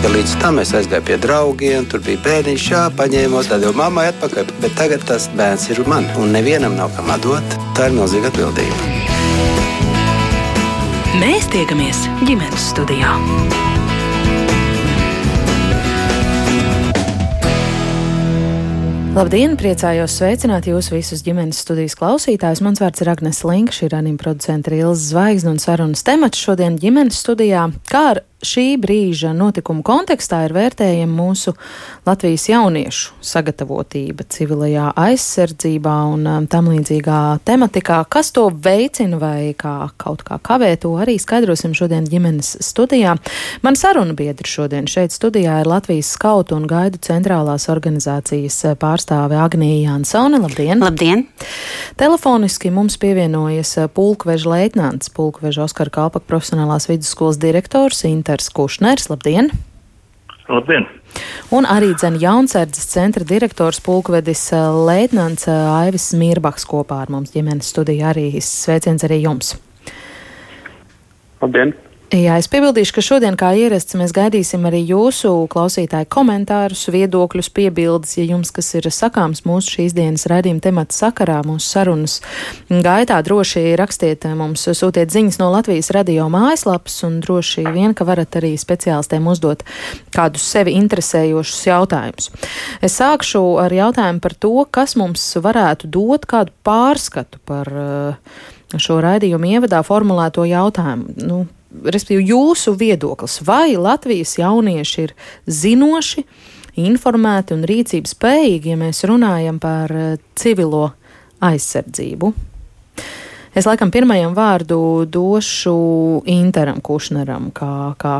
ka līdz tam es aizgāju pie draugiem, tur bija bērniņš, jā, paņēmu, tad jau mammai atpakaļ. Bet tagad tas bērns ir man, un nevienam nav kam atdot. Tā ir milzīga atbildība. Mēs tiekamies ģimenes studijā. Labdien! Priecājos sveicināt jūs visus ģimenes studijas klausītājus. Mans vārds ir Agnes Linka, šī ir anima producenta Ilza Zvaigzne un sarunas temats šodien ģimenes studijā. Kā ar šī brīža notikumu kontekstā ir vērtējama mūsu Latvijas jauniešu sagatavotība civilajā aizsardzībā un um, tam līdzīgā tematikā. Kas to veicina vai kā kaut kā kavē, to arī skaidrosim šodien ģimenes studijā. Man saruna biedri šodien šeit studijā ir Latvijas skautu un gaidu centrālās organizācijas pārstāve Agnija Jansone. Labdien! Labdien! Telefoniski mums pievienojas pulkveža leitnants, pulkveža Oskara Kalpaka profesionālās vidusskolas direktors Inta Ginters Kušners. Labdien! Labdien! Un arī dzene jaunsardzes centra direktors pulkvedis eh, Leitnants eh, Aivis Mirbaks kopā ar mums ģimenes studijā arī sveiciens arī jums. Labdien! Jā, es piebildīšu, ka šodien, kā ierasts, mēs gaidīsim arī jūsu klausītāju komentārus, viedokļus, piebildes, ja jums kas ir sakāms mūsu šīs dienas raidījuma temata sakarā, mūsu sarunas gaitā. Droši rakstiet mums, sūtiet ziņas no Latvijas radio mājaslapas un droši vien, ka varat arī speciālistiem uzdot kādus sevi interesējošus jautājumus. Es sākšu ar jautājumu par to, kas mums varētu dot kādu pārskatu par uh, šo raidījumu ievadā formulēto jautājumu. Nu, respektīvi, jūsu viedoklis, vai Latvijas jaunieši ir zinoši, informēti un rīcības spējīgi, ja mēs runājam par eh, civilo aizsardzību? Es laikam pirmajam vārdu došu Interam Kušneram, kā, kā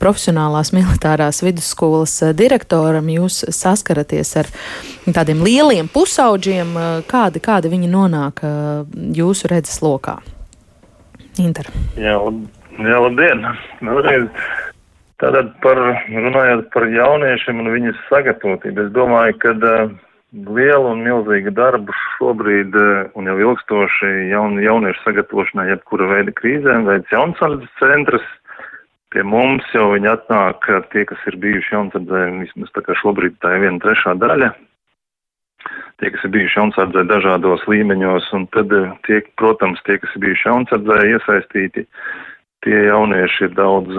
profesionālās militārās vidusskolas eh, direktoram. Jūs saskaraties ar tādiem lieliem pusauģiem, eh, kādi, kādi viņi nonāk jūsu redzes lokā. Inter. Jā, labi. Jā, labdien! Tātad par, runājot par jauniešiem un viņas sagatavotību, es domāju, ka uh, lielu un milzīgu darbu šobrīd uh, un jau ilgstoši jaun, jauniešu sagatavošanai jebkura veida krīzēm veids jaunsardzes centrs. Pie mums jau viņi atnāk tie, kas ir bijuši jaunsardzē, vismaz tā kā šobrīd tā ir viena trešā daļa. Tie, kas ir bijuši jaunsardzē dažādos līmeņos, un tad tie, protams, tie, kas ir bijuši jaunsardzē iesaistīti, uh, tie jaunieši ir daudz,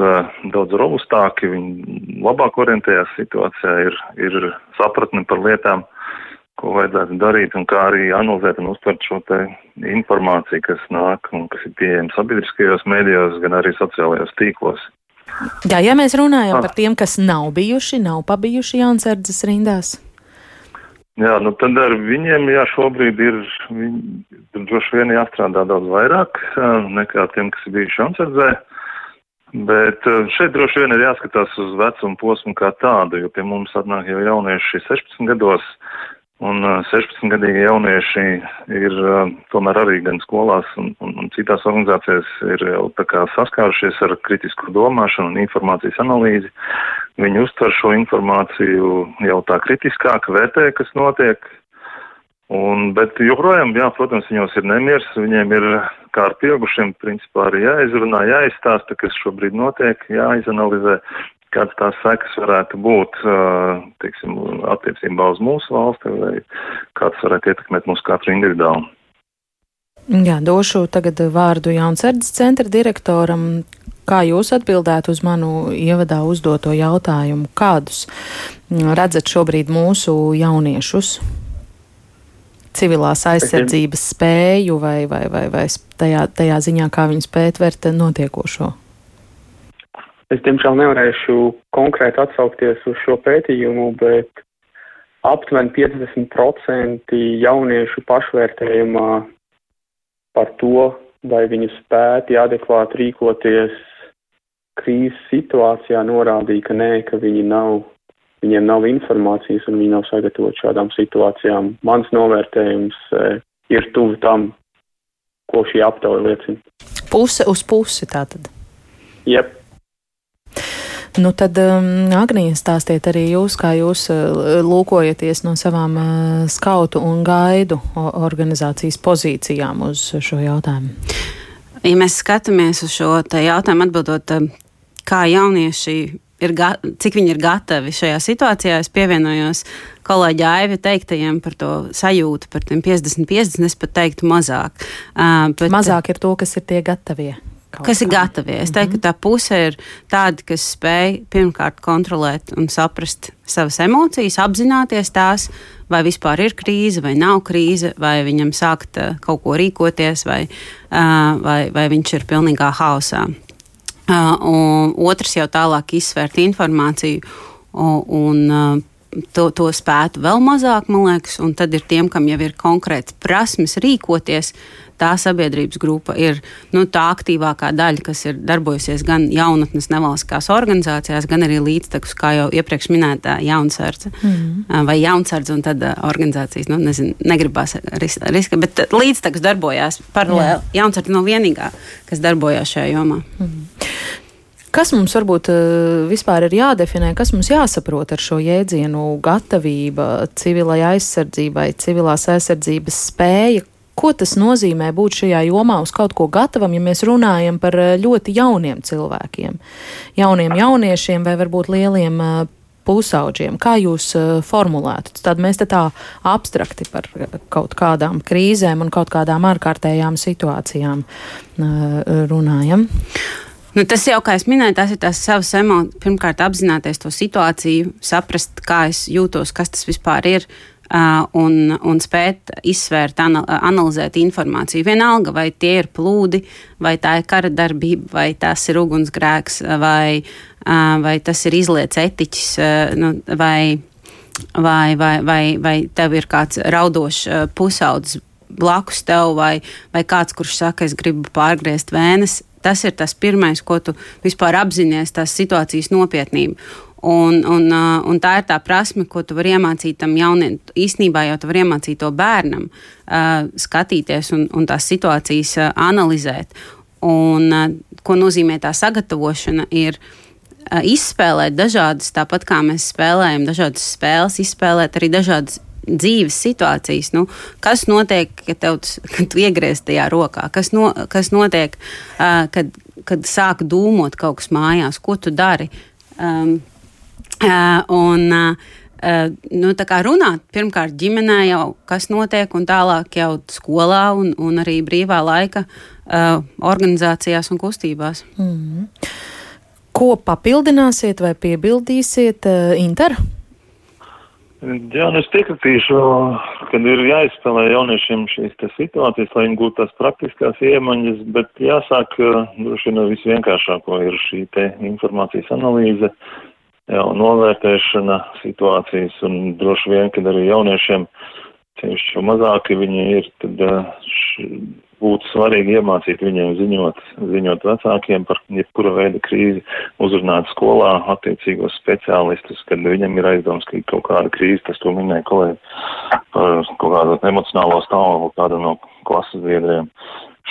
daudz robustāki, viņi labāk orientējās situācijā, ir, ir sapratni par lietām, ko vajadzētu darīt un kā arī analizēt un uztvert šo te informāciju, kas nāk un kas ir pieejama sabiedriskajos mēdījos, gan arī sociālajos tīklos. Jā, ja mēs runājam ah. par tiem, kas nav bijuši, nav pabijuši jaunsardzes rindās. Jā, nu tad ar viņiem, jā, šobrīd ir, viņi, droši vien jāstrādā daudz vairāk nekā tiem, kas ir bijuši ansardzē, bet šeit droši vien ir jāskatās uz vecumu posmu kā tādu, jo pie mums atnāk jau jaunieši 16 gados, Un 16-gadīgi jaunieši ir tomēr arī gan skolās un, un, un citās organizācijās ir jau tā kā saskārušies ar kritisku domāšanu un informācijas analīzi. Viņi uztver šo informāciju jau tā kritiskāk, vērtē, kas notiek. Un, bet joprojām, jā, protams, viņos ir nemieris, viņiem ir kā ar pieaugušiem, principā arī jāizrunā, jāizstāsta, kas šobrīd notiek, jāizanalizē, kādas tās sekas varētu būt, teiksim, attiecībā uz mūsu valsti, vai kāds varētu ietekmēt mūsu katru individuāli. Jā, došu tagad vārdu Jaunsardzes centra direktoram. Kā jūs atbildētu uz manu ievadā uzdoto jautājumu? Kādus redzat šobrīd mūsu jauniešus? Civilās aizsardzības spēju vai, vai, vai, vai tajā, tajā ziņā, kā viņi spēt vērt notiekošo? Es, diemžēl, nevarēšu konkrēti atsaukties uz šo pētījumu, bet aptuveni 50% jauniešu pašvērtējumā par to, vai viņi spēti adekvāti rīkoties krīzes situācijā, norādīja, ka nē, ka viņi nav, viņiem nav informācijas un viņi nav sagatavoti šādām situācijām. Mans novērtējums e, ir tuvu tam, ko šī aptauja liecina. Puse uz pusi tātad. Jep. Nu, tad, um, Agnija, stāstiet arī jūs, kā jūs uh, lūkojaties no savām uh, skautu un gaidu organizācijas pozīcijām uz šo jautājumu. Ja mēs skatāmies uz šo jautājumu, atbildot, um, kā jaunieši ir, cik viņi ir gatavi šajā situācijā. Es pievienojos kolēģi Aivi teiktajiem par to sajūtu, par tiem 50-50. Es pat teiktu mazāk. Uh, bet, mazāk ir to, kas ir tie gatavie. Kas ir gatavi? Es teiktu, ka tā puse ir tāda, kas spēj pirmkārt kontrolēt un saprast savas emocijas, apzināties tās, vai vispār ir krīze, vai nav krīze, vai viņam sākt kaut ko rīkoties, vai, vai, vai viņš ir pilnīgā haosā. Un otrs jau tālāk izsvērt informāciju un to, to spētu vēl mazāk, man liekas, un tad ir tiem, kam jau ir konkrēts prasmes rīkoties. Tā sabiedrības grupa ir nu, tā aktīvākā daļa, kas ir darbojusies gan jaunatnes nevalstiskās organizācijās, gan arī līdztekus, kā jau iepriekš minētā, jaunsardze mm -hmm. vai jaunsardze, un tad organizācijas, nu, nezinu, negribās riska, bet līdztekus darbojās paralēli. Jaunsardze nav vienīgā, kas darbojās šajā jomā. Mm -hmm. Kas mums varbūt eh, vispār ir jādefinē, kas mums jāsaprot ar šo jēdzienu gatavība civilai aizsardzībai, civilās aizsardzības spēja? Ko tas nozīmē būt šajā jomā uz kaut ko gatavam, ja mēs runājam par eh, ļoti jauniem cilvēkiem, jauniem jauniešiem vai varbūt lieliem eh, pusauģiem? Kā jūs formulētu? Tad mēs te tā abstrakti par kaut kādām krīzēm un kaut kādām ārkārtējām situācijām runājam. Nu, tas jau, kā es minēju, tas ir tās savas emocijas. Pirmkārt, apzināties to situāciju, saprast, kā es jūtos, kas tas vispār ir. Un, un spēt izsvērt, analizēt informāciju. Vienalga, vai tie ir plūdi, vai tā ir kara darbība, vai tas ir ugunsgrēks, vai, vai tas ir izliets etiķis, nu, vai, vai, vai, vai, vai tev ir kāds raudošs pusaudzis blakus tev, vai, vai kāds, kurš saka, es gribu pārgriezt vēnes Tas ir tas pirmais, ko tu vispār apzinājies, tās situācijas nopietnību. Un, un, un tā ir tā prasme, ko tu vari iemācīt tam jaunam. Īsnībā jau tu vari iemācīt to bērnam, skatīties un, un tās situācijas analizēt. Un, ko nozīmē tā sagatavošana? Ir izspēlēt dažādas, tāpat kā mēs spēlējam dažādas spēles, izspēlēt arī dažādas dzīves situācijas. Nu, kas notiek, kad, tev, kad tu iegriez tajā rokā? Kas, no, kas notiek, uh, kad, kad sāk dūmot kaut kas mājās? Ko tu dari? Um, uh, un, uh, Uh, nu, runāt pirmkārt ģimenē, jau kas notiek, un tālāk jau skolā, un, un arī brīvā laika uh, organizācijās un kustībās. Mm -hmm. Ko papildināsiet vai piebildīsiet, uh, Inter? Jā, nu es piekritīšu, ka ir jāizspēlē jauniešiem šīs situācijas, lai viņi gūtu tās praktiskās iemaņas, bet jāsāk droši vien visvienkāršāko ir šī te informācijas analīze, jau novērtēšana situācijas un droši vien, kad arī jauniešiem, tieši jo mazāki viņi ir, tad š, būtu svarīgi iemācīt viņiem ziņot, ziņot vecākiem par jebkura veida krīzi, uzrunāt skolā attiecīgos speciālistus, kad viņam ir aizdoms, ka ir kaut kāda krīze, tas to minēja kolēģi, par kaut kādu emocionālo stāvokli kāda no klases biedriem.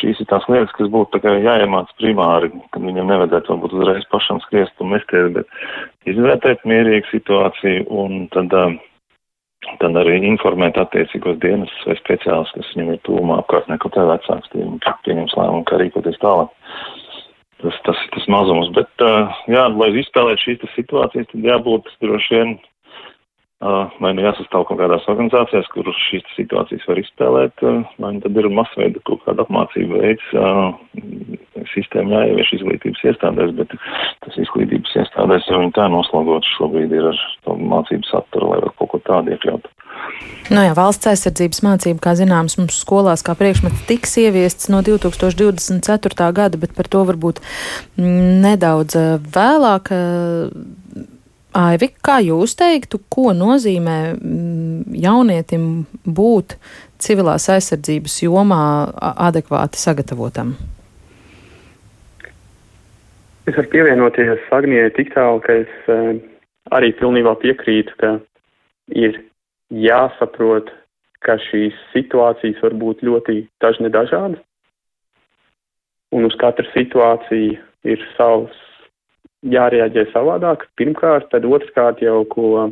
Šīs ir tās lietas, kas būtu jāiemāc primāri, kad viņam nevajadzētu varbūt uzreiz pašam skriest un mesties, bet izvērtēt mierīgu situāciju un tad uh, tad arī informēt attiecīgos dienas vai speciālus, kas viņam ir tūmā apkārtnē, ko tev vecāks pieņems lēmumu, kā rīkoties tālāk. Tas, tas ir tas mazums, bet, uh, jā, lai izspēlētu šīs situācijas, tad jābūt droši vien vai nu jāsastāv kaut kādās organizācijās, kur šīs situācijas var izspēlēt, vai nu tad ir masveida kaut kāda apmācība veids, sistēma jāievieš izglītības iestādēs, bet tas izglītības iestādēs jau viņi tā noslogot šobrīd ir ar to mācību saturu, lai var kaut ko tādu iekļaut. Nu jā, valsts aizsardzības mācība, kā zināms, mums skolās kā priekšmets tiks ieviests no 2024. gada, bet par to varbūt nedaudz vēlāk. Aivi, kā jūs teiktu, ko nozīmē mm, jaunietim būt civilās aizsardzības jomā adekvāti sagatavotam? Es varu pievienoties Agnijai tik tālu, ka es uh, arī pilnībā piekrītu, ka ir jāsaprot, ka šīs situācijas var būt ļoti dažne dažādas, un uz katru situāciju ir savs jārēģē savādāk. Pirmkārt, tad otrkārt jau, ko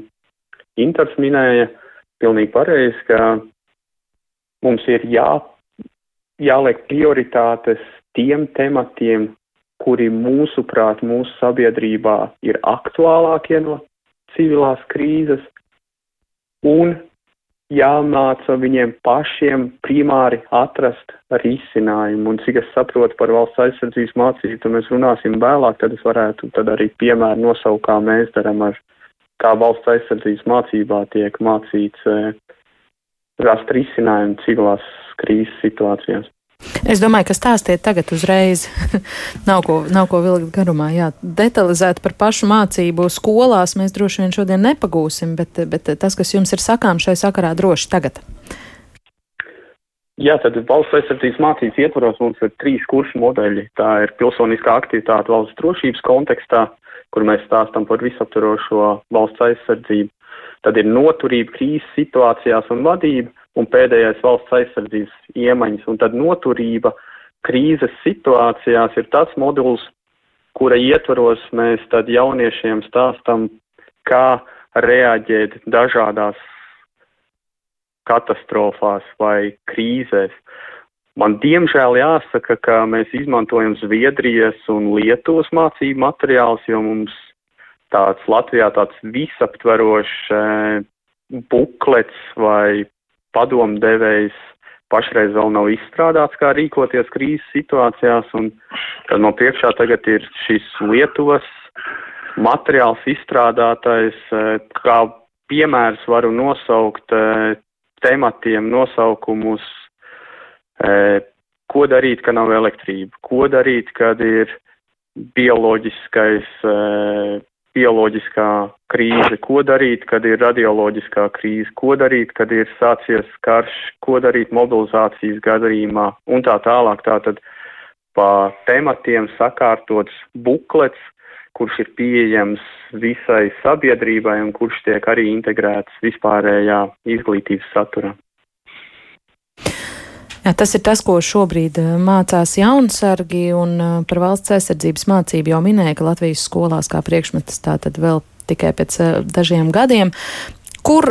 Inters minēja, pilnīgi pareizi, ka mums ir jā, jāliek prioritātes tiem tematiem, kuri mūsuprāt mūsu sabiedrībā ir aktuālākie no civilās krīzes, un jāmāca viņiem pašiem primāri atrast risinājumu. Un cik es saprotu par valsts aizsardzības mācību, tad mēs runāsim vēlāk, tad es varētu tad arī piemēru nosaukt, kā mēs darām ar, kā valsts aizsardzības mācībā tiek mācīts eh, rast risinājumu civilās krīzes situācijās. Es domāju, ka stāstiet tagad uzreiz. nav, ko, nav ko vilkt garumā. Jā, detalizēt par pašu mācību skolās mēs droši vien šodien nepagūsim, bet, bet tas, kas jums ir sakāms šai sakarā, droši tagad. Jā, tad valsts aizsardzības mācības ietvaros mums ir trīs kursu modeļi. Tā ir pilsoniskā aktivitāte valsts drošības kontekstā, kur mēs stāstam par visaptvarošo valsts aizsardzību. Tad ir noturība krīzes situācijās un vadība, un pēdējais valsts aizsardzības iemaņas, un tad noturība krīzes situācijās ir tas moduls, kura ietvaros mēs tad jauniešiem stāstam, kā reaģēt dažādās katastrofās vai krīzēs. Man diemžēl jāsaka, ka mēs izmantojam Zviedrijas un Lietuvas mācību materiālus, jo mums tāds Latvijā tāds visaptverošs eh, buklets vai padomdevējs pašreiz vēl nav izstrādāts, kā rīkoties krīzes situācijās, un tad no priekšā tagad ir šis Lietuvas materiāls izstrādātais, eh, kā piemērs varu nosaukt eh, tematiem nosaukumus, eh, ko darīt, ka nav elektrība, ko darīt, kad ir bioloģiskais bioloģiskā krīze, ko darīt, kad ir radioloģiskā krīze, ko darīt, kad ir sācies karš, ko darīt mobilizācijas gadījumā un tā tālāk. Tātad pa tematiem sakārtots buklets, kurš ir pieejams visai sabiedrībai un kurš tiek arī integrēts vispārējā izglītības saturā. Jā, tas ir tas, ko šobrīd eh, mācās jaunsargi, un eh, par valsts aizsardzības mācību jau minēja, ka Latvijas skolās kā priekšmetas tā tad vēl tikai pēc eh, dažiem gadiem. Kur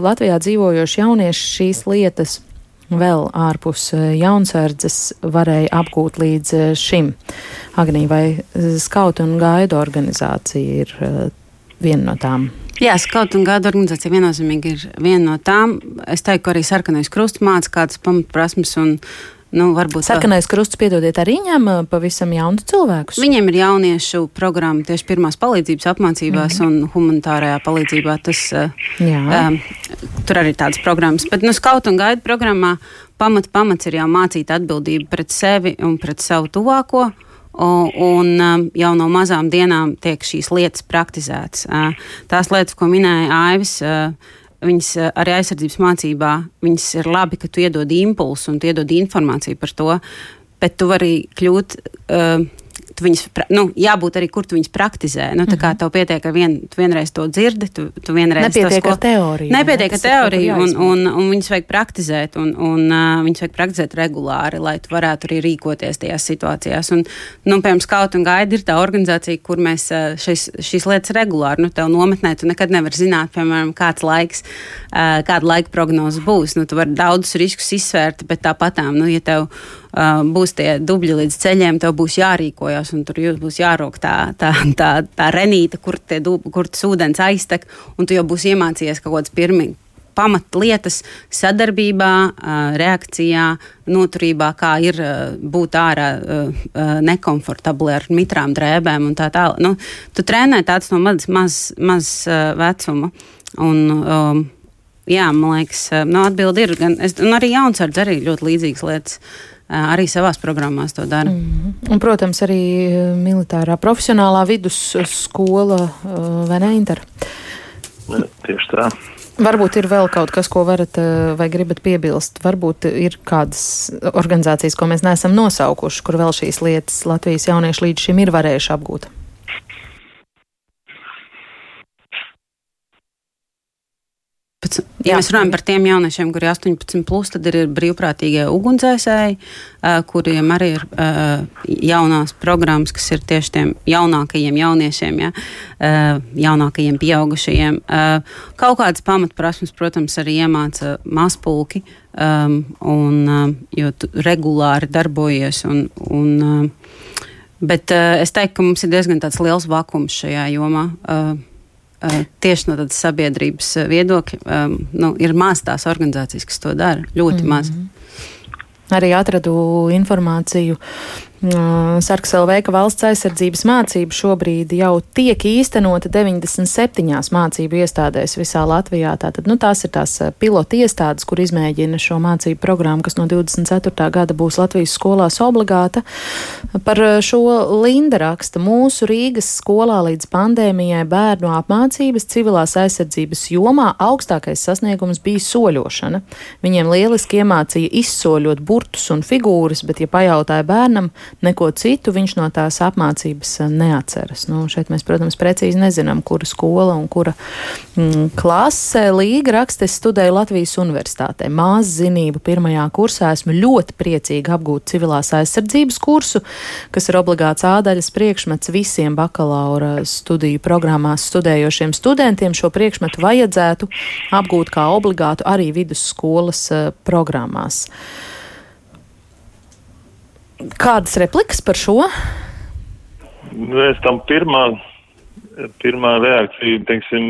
Latvijā dzīvojoši jaunieši šīs lietas vēl ārpus jaunsardzes varēja apgūt līdz šim? Agnī, vai skautu un gaidu organizācija ir viena no tām? Jā, skautu un gada organizācija viennozīmīgi ir viena no tām. Es teiktu, ka arī sarkanais krusts māca kādas pamatprasmes Nu, varbūt Sarkanais krusts, piedodiet, arī ņem pavisam jaunus cilvēkus. Viņiem ir jauniešu programma tieši pirmās palīdzības apmācībās mm un humanitārajā palīdzībā. Tas, um, tur arī tādas programmas. Bet nu, skaut un gaida programmā pamat, pamats ir jau mācīt atbildību pret sevi un pret savu tuvāko. Un um, jau no mazām dienām tiek šīs lietas praktizētas. Uh, tās lietas, ko minēja Aivis, uh, viņas uh, arī aizsardzības mācībā, viņas ir labi, ka tu iedod impulsu un iedod informāciju par to, bet tu vari kļūt tu viņas, nu, jābūt arī, kur tu viņas praktizē. Nu, tā kā mhm. tev pietiek, ka vien, tu vienreiz to dzirdi, tu, tu vienreiz nepietiek to, ar teoriju. Nepietiek ar teoriju, un, un, un viņas vajag praktizēt, un, un uh, viņas vajag praktizēt regulāri, lai tu varētu arī rīkoties tajās situācijās. Un, nu, piemēram, Skaut un Gaida ir tā organizācija, kur mēs šis, šīs lietas regulāri, nu, tev nometnē, tu nekad nevari zināt, piemēram, kāds laiks, uh, kāda laika prognoze būs. Nu, tu vari daudzus riskus izsvērt, bet tāpatām, nu, ja tev būs tie dubļi līdz ceļiem, tev būs jārīkojas, un tur būs jārok tā, tā, tā, tā renīte, kur, dub, kur tas ūdens aiztek, un tu jau būsi iemācījies kaut kādas pirmie pamatlietas sadarbībā, reakcijā, noturībā, kā ir būt ārā nekomfortabli ar mitrām drēbēm un tā tālāk. Nu, tu trenē tāds no maz, maz, maz vecuma. Un, um, jā, man liekas, no atbildi ir gan, es, un arī jaunsardz arī ļoti līdzīgas lietas arī savās programmās to dara. Mm -hmm. Un, protams, arī militārā profesionālā vidusskola vai ne, Inter? Tieši tā. Varbūt ir vēl kaut kas, ko varat vai gribat piebilst. Varbūt ir kādas organizācijas, ko mēs neesam nosaukuši, kur vēl šīs lietas Latvijas jaunieši līdz šim ir varējuši apgūt. Ja mēs runājam par tiem jauniešiem, kuri ir 18, plus, tad ir brīvprātīgie ugunsdzēsēji, kuriem arī ir jaunās programmas, kas ir tieši tiem jaunākajiem jauniešiem, ja, jaunākajiem pieaugušajiem. Kaut kādas pamatprasmes, protams, arī iemāca mazpulki, un, jo tu regulāri darbojies un, un Bet es teiktu, ka mums ir diezgan liels vakums šajā jomā. Uh, tieši no tādas sabiedrības viedokļa um, nu, ir maz tās organizācijas, kas to dara. Ļoti mm -hmm. maz. Arī atradu informāciju Sarks LV, ka valsts aizsardzības mācība šobrīd jau tiek īstenota 97 mācību iestādēs visā Latvijā. Tātad, nu, tās ir tās pilota iestādes, kur izmēģina šo mācību programmu, kas no 24. gada būs Latvijas skolās obligāta. Par šo Linda raksta, mūsu Rīgas skolā līdz pandēmijai bērnu apmācības civilās aizsardzības jomā augstākais sasniegums bija soļošana. Viņiem lieliski iemācīja izsoļot burtus un figūras, bet, ja pajautāja bērnam, neko citu viņš no tās apmācības eh, neatceras. Nu, šeit mēs, protams, precīzi nezinām, kura skola un kura mm, klase. Līga raksta, es studēju Latvijas universitātē. Mās zinību pirmajā kursā esmu ļoti priecīga apgūt civilās aizsardzības kursu, kas ir obligāts ādaļas priekšmets visiem bakalaura studiju programmās studējošiem studentiem. Šo priekšmetu vajadzētu apgūt kā obligātu arī vidusskolas uh, programmās. Kādas replikas par šo? Es tam pirmā, pirmā reakcija, teiksim,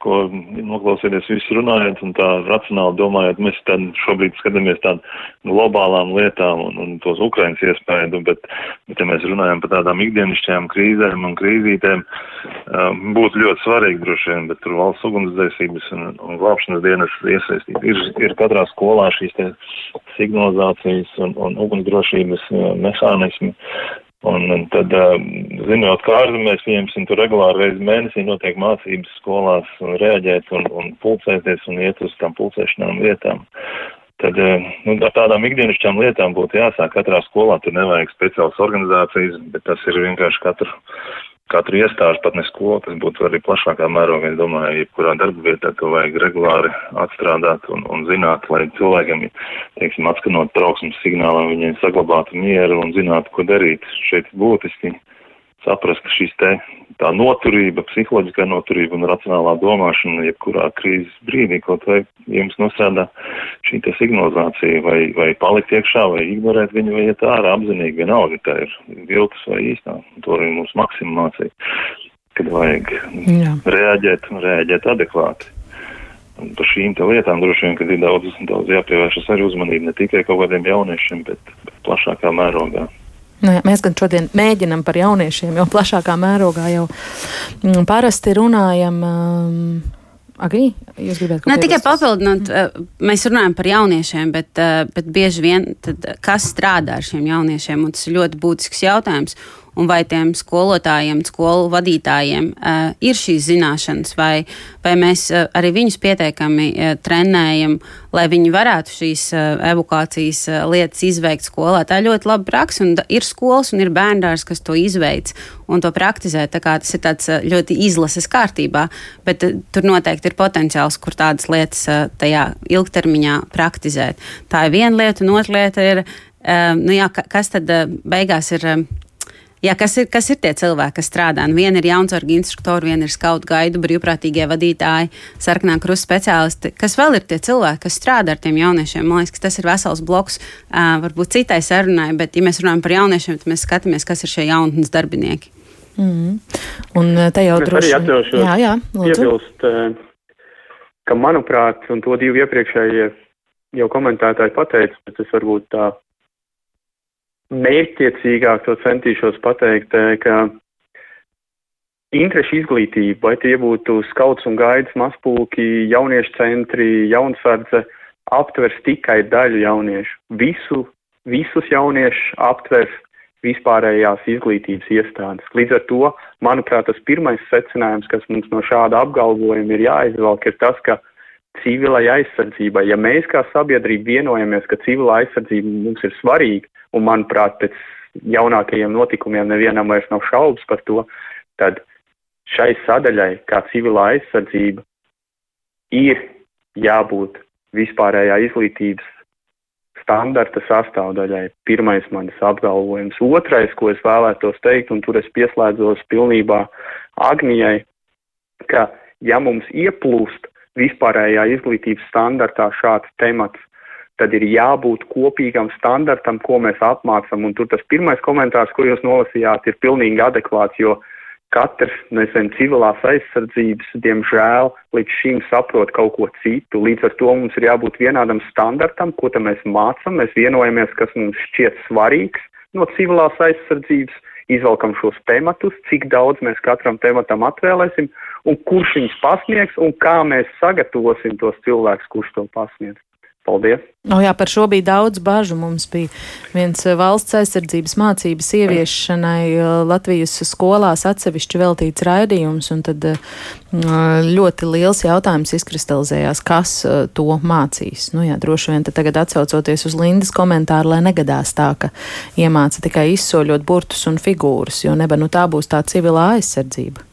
ko noklausieties visu runājot un tā racionāli domājot, mēs tad šobrīd skatāmies tādām globālām lietām un, un tos Ukrainas iespēju, bet, bet ja mēs runājam par tādām ikdienišķajām krīzēm un krīzītēm, um, būtu ļoti svarīgi droši vien, bet tur valsts ugunsdzēsības un, un glābšanas dienas iesaistīt. Ir, ir katrā skolā šīs te signalizācijas un, un ugunsdrošības uh, mehānismi, Un, un tad, zinot, kā ārzemēs, pieņemsim, tur regulāri reizi mēnesī notiek mācības skolās un reaģēt un, un pulcēties un iet uz tām pulcēšanām vietām. Tad nu, ar tādām ikdienišķām lietām būtu jāsāk katrā skolā. Tur nevajag speciālas organizācijas, bet tas ir vienkārši katru katru iestāžu, pat ne skolu, tas būtu arī plašākā mērogā. Es domāju, jebkurā darba vietā to vajag regulāri atstrādāt un, un zināt, lai cilvēkiem, teiksim, atskanot trauksmes signālam, viņi saglabātu mieru un zinātu, ko darīt. Šeit būtiski saprast, ka šīs te tā noturība, psiholoģiskā noturība un racionālā domāšana, jebkurā krīzes brīdī, kaut vai jums nostrādā šī te signalizācija, vai, vai palikt iekšā, vai ignorēt viņu, vai iet ārā apzinīgi, vienalga, tā ir viltus vai īstā. To arī mums maksimum mācīja, kad vajag Jā. reaģēt un reaģēt adekvāti. Par šīm lietām droši vien, kad ir daudz, daudz jāpievēršas arī uzmanība ne tikai kaut kādiem jauniešiem, bet, bet plašākā mērogā. Nu, jā, mēs gan šodien mēģinam par jauniešiem, jau plašākā mērogā jau mm, parasti runājam. Um, Agri, jūs gribētu kaut ko tādu? Tikai papildināt, mm. mēs runājam par jauniešiem, bet, uh, bet bieži vien tad, kas strādā ar šiem jauniešiem, un tas ir ļoti būtisks jautājums un vai tiem skolotājiem, skolu vadītājiem uh, ir šīs zināšanas, vai, vai mēs uh, arī viņus pietiekami uh, trenējam, lai viņi varētu šīs uh, evokācijas uh, lietas izveikt skolā. Tā ir ļoti laba praksa, un ir skolas un ir bērndārs, kas to izveic un to praktizē. Tas ir tāds uh, ļoti izlases kārtībā, bet uh, tur noteikti ir potenciāls, kur tādas lietas uh, tajā ilgtermiņā praktizēt. Tā ir viena lieta, un otra lieta ir, uh, nu jā, kas tad uh, beigās ir. Uh, Jā, kas ir, kas ir tie cilvēki, kas strādā? Nu, viena ir jaunsargu instruktori, viena ir skautu gaidu brīvprātīgie vadītāji, sarkanā krusta speciālisti. Kas vēl ir tie cilvēki, kas strādā ar tiem jauniešiem? Man liekas, tas ir vesels bloks, uh, varbūt citai sarunai, bet, ja mēs runājam par jauniešiem, tad mēs skatāmies, kas ir šie jaunatnes darbinieki. Mm. Un te jau droši vien. Jā, jā, iebilst, ka manuprāt, un to divi iepriekšējie jau komentētāji pateica, bet es varbūt tā mērķtiecīgāk to centīšos pateikt, eh, ka interešu izglītība, vai tie būtu skauts un gaidas mazpulki, jauniešu centri, jaunsardze, aptvers tikai daļu jauniešu. Visu, visus jauniešus aptvers vispārējās izglītības iestādes. Līdz ar to, manuprāt, tas pirmais secinājums, kas mums no šāda apgalvojuma ir jāizvelk, ir tas, ka civilai aizsardzībai, ja mēs kā sabiedrība vienojamies, ka civila aizsardzība mums ir svarīga, un manuprāt, pēc jaunākajiem notikumiem nevienam vairs nav šaubas par to, tad šai sadaļai, kā civilā aizsardzība, ir jābūt vispārējā izglītības standarta sastāvdaļai. Pirmais manis apgalvojums. Otrais, ko es vēlētos teikt, un tur es pieslēdzos pilnībā Agnijai, ka ja mums ieplūst vispārējā izglītības standartā šāds temats, tad ir jābūt kopīgam standartam, ko mēs apmācam. Un tur tas pirmais komentārs, ko jūs nolasījāt, ir pilnīgi adekvāts, jo katrs, nezinu, civilās aizsardzības, diemžēl, līdz šim saprot kaut ko citu. Līdz ar to mums ir jābūt vienādam standartam, ko tam mēs mācam, mēs vienojamies, kas mums šķiet svarīgs no civilās aizsardzības, izvelkam šos tematus, cik daudz mēs katram tematam atvēlēsim, un kurš viņus pasniegs, un kā mēs sagatavosim tos cilvēkus, kurš to pasniegs. Paldies! O jā, par šo bija daudz bažu. Mums bija viens eh, valsts aizsardzības mācības ieviešanai eh, Latvijas skolās atsevišķi veltīts raidījums, un tad eh, ļoti liels jautājums izkristalizējās, kas to mācīs. Nu jā, droši vien tagad atsaucoties uz Lindas komentāru, lai negadās tā, ka iemāca tikai izsoļot burtus un figūras, jo neba nu tā būs tā civilā aizsardzība.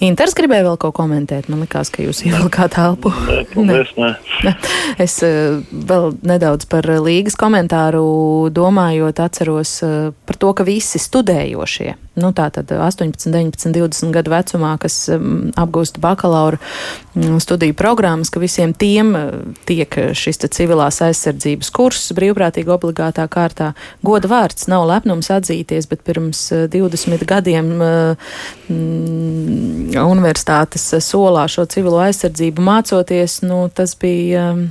Inters gribēja vēl ko komentēt. Man liekas, ka jūs ievilkāt elpu. Paldies, nē. nē. Es uh, vēl nedaudz par līgas komentāru domājot, atceros uh, par to, ka visi studējošie, nu tā tad 18, 19, 20 gadu vecumā, kas um, apgūst bakalaura um, studiju programmas, ka visiem tiem uh, tiek šis civilās aizsardzības kurs brīvprātīgi obligātā kārtā. Goda vārds nav lepnums atzīties, bet pirms 20 gadiem mm, universitātes solā šo civilo aizsardzību mācoties, nu, tas bija. Um,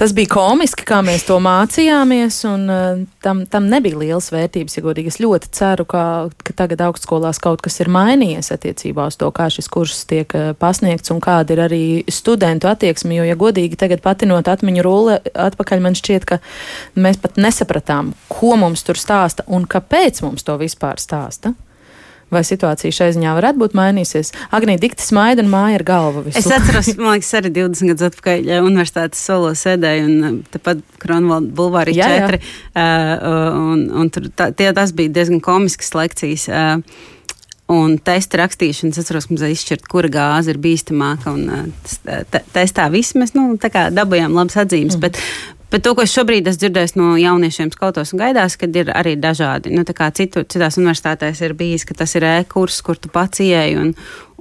tas bija komiski, kā mēs to mācījāmies, un uh, tam, tam nebija liels vērtības, ja godīgi. Es ļoti ceru, ka, ka tagad augstskolās kaut kas ir mainījies attiecībā uz to, kā šis kurs tiek uh, pasniegts un kāda ir arī studentu attieksme. Jo, ja godīgi tagad patinot atmiņu rulli atpakaļ, man šķiet, ka mēs pat nesapratām, ko mums tur stāsta un kāpēc mums to vispār stāsta vai situācija šai ziņā varētu būt mainījusies. Agnija dikti smaida un māja ar galvu. Visu. Es atceros, man liekas, arī 20 gadus atpakaļ ja universitātes solo sēdēju un um, tepat Kronvalda bulvārī jā, 4. Jā. Uh, un, un tur tā, tie, tas bija diezgan komiskas lekcijas. Uh, Un testa rakstīšanas, es atceros, mums izšķirt, kura gāze ir bīstamāka. Un, testā viss mēs nu, dabūjām labas atzīmes. Mm. Bet, Bet to, ko es šobrīd esmu dzirdējis no jauniešiem skautos un gaidās, kad ir arī dažādi. Nu, citu, citās universitātēs ir bijis, ka tas ir e-kurs, kur tu pats ieeji un,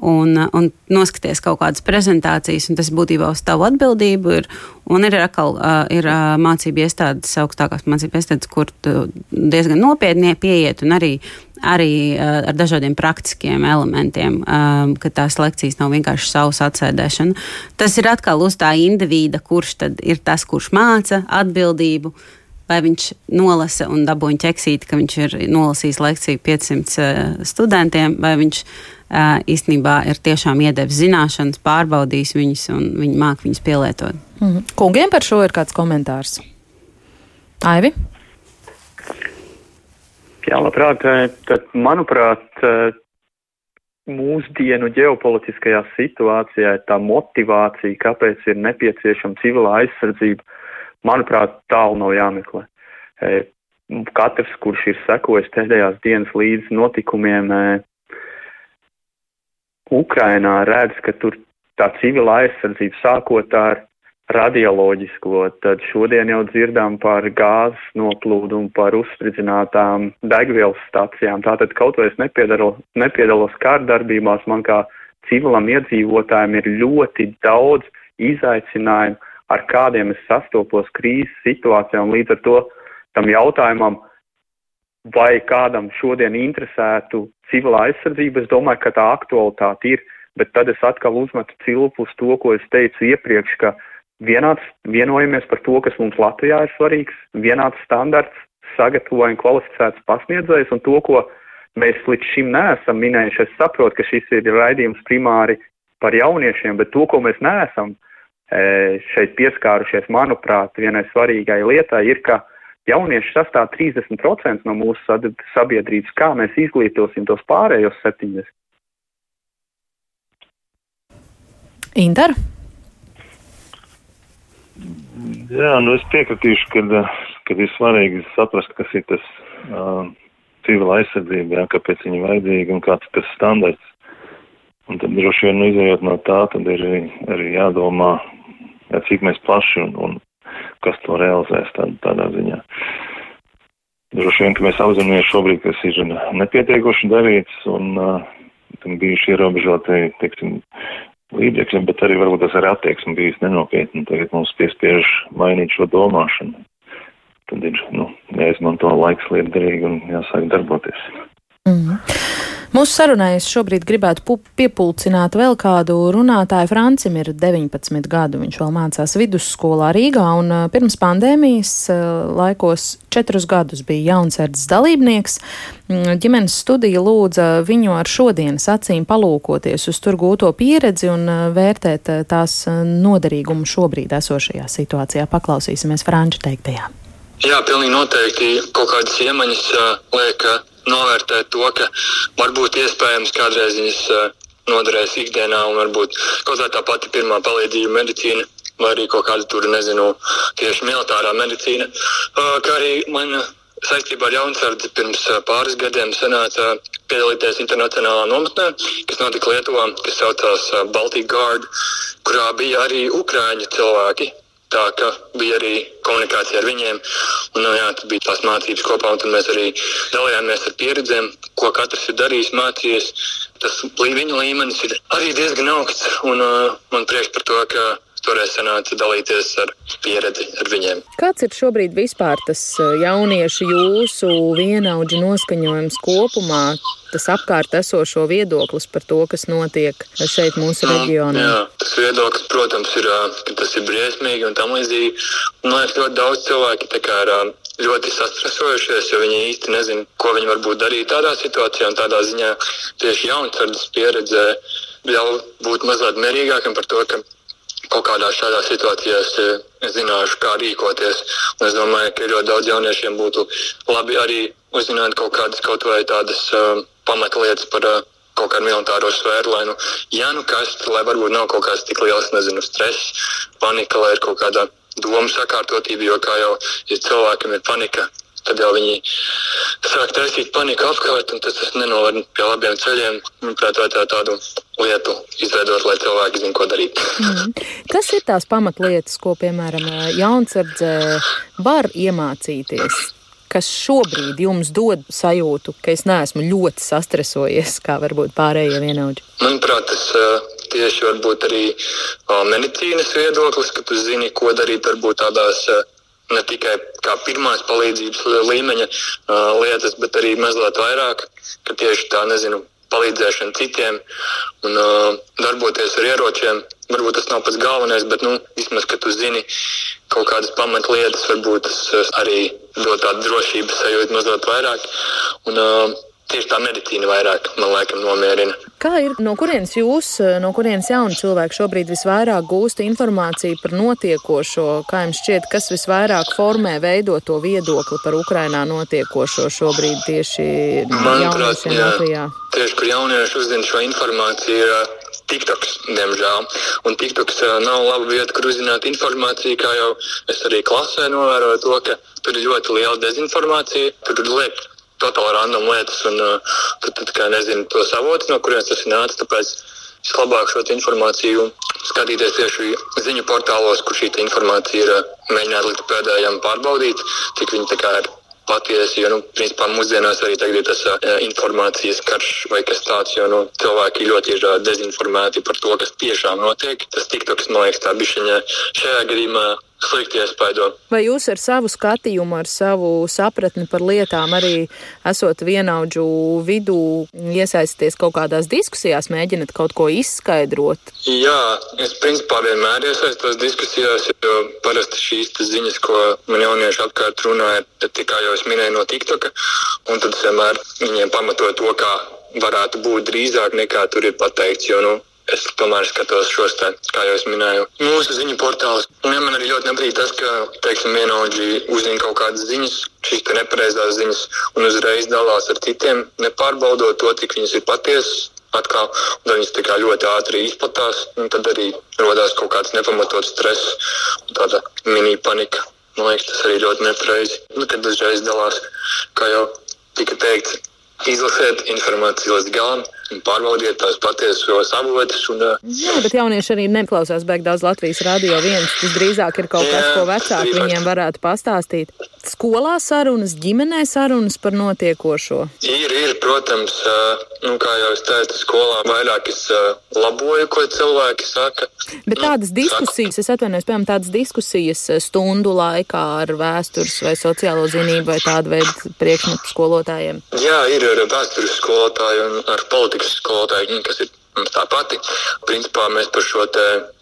un, un noskaties kaut kādas prezentācijas, un tas būtībā uz tavu atbildību ir. Un ir atkal ir mācību iestādes, augstākās mācību iestādes, kur diezgan nopietni pieiet un arī arī uh, ar dažādiem praktiskiem elementiem, um, ka tās lekcijas nav vienkārši savas atsēdēšana. Tas ir atkal uz tā indivīda, kurš tad ir tas, kurš māca atbildību. Vai viņš nolasa un dabūja ķeksīt, ka viņš ir nolasījis lekciju 500 uh, studentiem, vai viņš uh, īstenībā ir tiešām iedevis zināšanas, pārbaudījis viņus un viņi māk viņus pielietot. Mm -hmm. Kungiem par šo ir kāds komentārs? Aivi? Jā, labprāt. Tad, manuprāt, mūsdienu ģeopolitiskajā situācijā tā motivācija, kāpēc ir nepieciešama civilā aizsardzība, manuprāt, tālu nav jāmeklē. Katrs, kurš ir sekojis pēdējās dienas līdz notikumiem Ukrainā, redz, ka tur tā civilā aizsardzība sākot ar radioloģisko, tad šodien jau dzirdām par gāzes noplūdu un par uzspridzinātām degvielas stacijām. Tātad kaut vai es nepiedalos kārdarbībās, man kā civilam iedzīvotājiem ir ļoti daudz izaicinājumu, ar kādiem es sastopos krīzes situācijā, un līdz ar to tam jautājumam, vai kādam šodien interesētu civilā aizsardzība, es domāju, ka tā aktualitāte ir, bet tad es atkal uzmetu cilpu uz to, ko es teicu iepriekš, ka vienāds vienojamies par to, kas mums Latvijā ir svarīgs, vienāds standarts, sagatavojam kvalificēts pasniedzējs un to, ko mēs līdz šim neesam minējuši. Es saprotu, ka šis ir raidījums primāri par jauniešiem, bet to, ko mēs neesam e, šeit pieskārušies, manuprāt, vienai svarīgai lietai ir, ka jaunieši sastāv 30% no mūsu sabiedrības, kā mēs izglītosim tos pārējos 70%. Inter? Jā, nu es piekritīšu, ka, kad ir svarīgi saprast, kas ir tas uh, civila aizsardzība, jā, kāpēc viņa vajadzīga un kāds tas standarts. Un tad droši vien, nu, izējot no tā, tad ir arī jādomā, jā, cik mēs plaši un, un kas to realizēs tā, tādā ziņā. Droši vien, ka mēs apzināmies šobrīd, kas ir nepietiekoši darīts un uh, tam bijuši ierobežoti, teiksim, līdzekļiem, bet arī varbūt tas ir attieksme bijis nenopietni. Tagad mums piespiež mainīt šo domāšanu. Tad ir, nu, jāizmanto laiks lietderīgi un jāsāk darboties. Mūsu sarunai es šobrīd gribētu piepulcināt vēl kādu runātāju. Francim ir 19 gadu, viņš vēl mācās vidusskolā Rīgā, un pirms pandēmijas laikos četrus gadus bija jaunsardzes dalībnieks. Mm, ģimenes studija lūdza viņu ar šodienas acīm palūkoties uz tur gūto pieredzi un vērtēt tās noderīgumu šobrīd esošajā situācijā. Paklausīsimies Franča teiktajā. Jā, pilnīgi noteikti kaut kādas iemaņas liek novērtēt to, ka varbūt iespējams kādreiz viņas noderēs ikdienā un varbūt kaut kā tā pati pirmā palīdzība medicīna vai arī kaut kāda tur, nezinu, tieši militārā medicīna. Kā arī man saistībā ar jaunsardzi pirms pāris gadiem sanāca piedalīties internacionālā nometnē, kas notika Lietuvā, kas saucās Baltic Guard, kurā bija arī Ukrāņu cilvēki, Tā ka bija arī komunikācija ar viņiem, un jā, tas bija tās mācības kopā, un tad mēs arī dalījāmies ar pieredzēm, ko katrs ir darījis, mācījies. Tas viņu līmenis ir arī diezgan augsts, un uh, man prieks par to, ka toreiz sanāca dalīties ar pieredzi ar viņiem. Kāds ir šobrīd vispār tas jauniešu jūsu vienaudžu noskaņojums kopumā? Tas apkārt esošo viedoklis par to, kas notiek šeit mūsu nu, reģionā. Jā, tas viedoklis, protams, ir, ka tas ir briesmīgi un tam līdzīgi. Man liekas, ļoti daudz cilvēki tā kā ir ļoti sastresojušies, jo viņi īsti nezina, ko viņi varbūt darīt tādā situācijā un tādā ziņā tieši jaunsardzes pieredze ļauj būt mazliet mierīgākam par to, ka kaut kādās šādās situācijās zināšu, kā rīkoties. Un es domāju, ka ļoti daudz jauniešiem būtu labi arī uzzināt kaut kādas kaut vai tādas uh, pamatlietas par uh, kaut kādu militāro sfēru, lai, nu, ja nu kas, lai varbūt nav kaut kāds tik liels, nezinu, stress, panika, lai ir kaut kāda doma sakārtotība, jo kā jau, ja cilvēkam ir panika, tad jau viņi sāk taisīt paniku apkārt, un tas, nenovada pie labiem ceļiem. Manuprāt, vajadzētu tādu lietu izveidot, lai cilvēki zinātu, ko darīt. Mm. Kas ir tās pamatlietas, ko, piemēram, jaunsardzē var iemācīties? Kas šobrīd jums dod sajūtu, ka es neesmu ļoti sastresojies, kā varbūt pārējie vienaudži? Manuprāt, tas tieši varbūt arī medicīnas viedoklis, ka tu zini, ko darīt varbūt tādās ne tikai kā pirmās palīdzības līmeņa uh, lietas, bet arī mazliet vairāk, ka tieši tā, nezinu, palīdzēšana citiem un uh, darboties ar ieročiem. Varbūt tas nav pats galvenais, bet, nu, vismaz, ka tu zini kaut kādas pamatlietas, varbūt tas arī dod tādu drošības sajūtu mazliet vairāk. Un, uh, tieši tā medicīna vairāk, man liekas, nomierina. Kā ir, no kurienes jūs, no kurienes jauni cilvēki šobrīd visvairāk gūst informāciju par notiekošo? Kā jums šķiet, kas visvairāk formē veido to viedokli par Ukrainā notiekošo šobrīd tieši jauniešiem Latvijā? Tieši par jauniešu uzzina šo informāciju ir TikToks, diemžēl. Un TikToks nav laba vieta, kur uzzināt informāciju, kā jau es arī klasē novēroju to, ka tur ir ļoti liela dezinformācija. Tur liek totāli random lietas, un uh, tad, tad kā nezinu to savotu, no kurienes tas nācis. Tāpēc vislabāk šo informāciju skatīties tieši ziņu portālos, kur šī informācija ir uh, mēģināta līdz pēdējiem pārbaudīt, cik viņi tā kā ir patiesi. Jo, nu, principā, mūsdienās arī tagad ir tas uh, informācijas karš vai kas tāds, jo nu, cilvēki ļoti ir uh, dezinformēti par to, kas tiešām notiek. Tas TikToks, man liekas, tā bišķiņa šajā gadījumā slikti iespaido. Vai jūs ar savu skatījumu, ar savu sapratni par lietām, arī esot vienaudžu vidū, iesaisties kaut kādās diskusijās, mēģināt kaut ko izskaidrot? Jā, es principā vienmēr iesaistos diskusijās, jo parasti šīs ziņas, ko man jaunieši apkārt runāja, tikai jau es minēju no TikToka, un tad es vienmēr viņiem pamatoju to, kā varētu būt drīzāk nekā tur ir pateikts. Jo, nu, es tomēr skatos šos, tā, kā jau es minēju, mūsu ziņu portālus. Un ja man arī ļoti nepatīk tas, ka, teiksim, vienaudži uzzina kaut kādas ziņas, šīs nepareizās ziņas, un uzreiz dalās ar citiem, nepārbaudot to, cik viņas ir patiesas. Atkal, un viņas tā kā ļoti ātri izplatās, un tad arī radās kaut kāds nepamatots stress un tāda mini panika. Man liekas, tas arī ļoti nepareizi. Nu, kad uzreiz dalās, kā jau tika teikts, izlasiet informāciju līdz galam pārbaudiet tās patiesos avotus. Un, Jā, bet jaunieši arī neklausās beig daudz Latvijas radio viens. Tas drīzāk ir kaut jā, kas, ko vecāki viņiem varētu pastāstīt. Skolā sarunas, ģimenē sarunas par notiekošo? Ir, ir, protams. Nu, kā jau es teicu, skolā vairāk es uh, laboju, ko cilvēki saka. Bet tādas diskusijas, es atvainojos, piemēram, tādas diskusijas stundu laikā ar vēstures vai sociālo zinību vai tādu veidu priekšmetu skolotājiem? Jā, ir ar vēstures skolotāju un ar politikas skolotāju, kas ir tā pati. Principā mēs par šo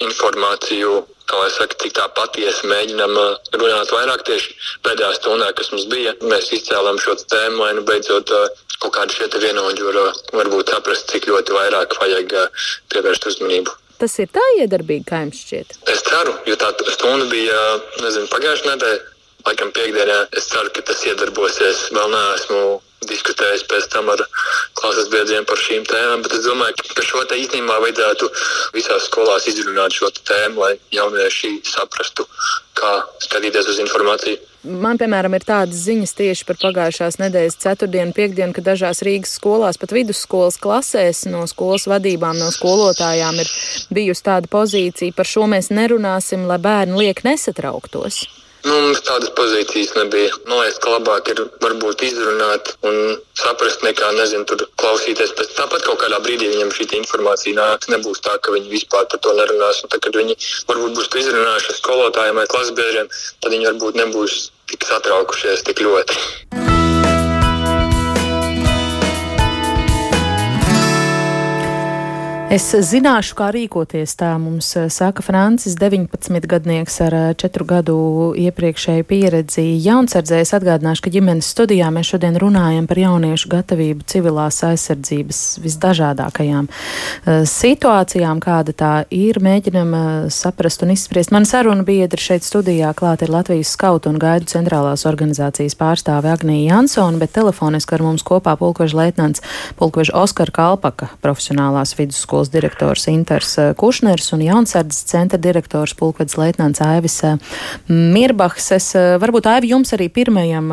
informāciju kā lai saka, cik tā patiesi mēģinām uh, runāt vairāk tieši pēdējā stundā, kas mums bija. Mēs izcēlām šo tēmu, lai nu beidzot kaut kādi šie vienoti var, varbūt saprast, cik ļoti vairāk vajag pievērst uzmanību. Tas ir tā iedarbīgi, kā jums šķiet? Es ceru, jo tā stunda bija, nezinu, pagājušajā nedēļā, laikam piekdienā. Es ceru, ka tas iedarbosies. Vēl neesmu diskutējis pēc tam ar klases biedriem par šīm tēmām, bet es domāju, ka šo te īstenībā vajadzētu visās skolās izrunāt šo tēmu, lai jaunieši saprastu, kā skatīties uz informāciju. Man, piemēram, ir tādas ziņas tieši par pagājušās nedēļas ceturtdienu, piekdienu, ka dažās Rīgas skolās, pat vidusskolas klasēs no skolas vadībām, no skolotājām ir bijusi tāda pozīcija, par šo mēs nerunāsim, lai bērni liek nesatrauktos. Nu, mums tādas pozīcijas nebija. Man liekas, ka labāk ir varbūt izrunāt un saprast, nekā, nezinu, tur klausīties. Pēc tāpat kaut kādā brīdī viņam šī informācija nāks. Nebūs tā, ka viņi vispār par to nerunās. Un tad, kad viņi varbūt būs izrunājuši skolotājiem vai klasbiedriem, tad viņi varbūt nebūs tik satraukušies tik ļoti. Es zināšu, kā rīkoties. Tā mums eh, saka Francis, 19-gadnieks ar 4 eh, gadu iepriekšēju pieredzi jaunsardzēs. Atgādināšu, ka ģimenes studijā mēs šodien runājam par jauniešu gatavību civilās aizsardzības visdažādākajām eh, situācijām, kāda tā ir. Mēģinam saprast un izspriest. Man saruna biedri šeit studijā klāt ir Latvijas skautu un gaidu centrālās organizācijas pārstāve Agnija Jansona, bet telefoniski ar mums kopā pulkveža leitnants pulkveža Oskar Kalpaka profesionālās vidusskolas vidusskolas direktors Inters eh, Kušners un jaunsardzes centra direktors pulkvedis leitnants Aivis eh, Mirbahs. Es eh, varbūt Aivi jums arī pirmajam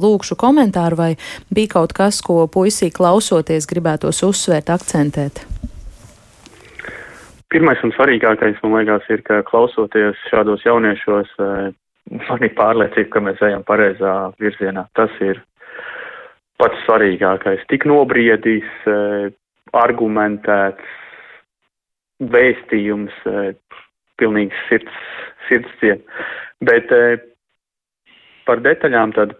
lūkšu komentāru, vai bija kaut kas, ko puisī klausoties gribētos uzsvērt, akcentēt? Pirmais un svarīgākais, man liekas, ir, ka klausoties šādos jauniešos, man ir pārliecība, ka mēs ejam pareizā virzienā. Tas ir pats svarīgākais. Tik nobriedīs, argumentēts, vēstījums, pilnīgi sirds, sirds cien. Bet par detaļām tad,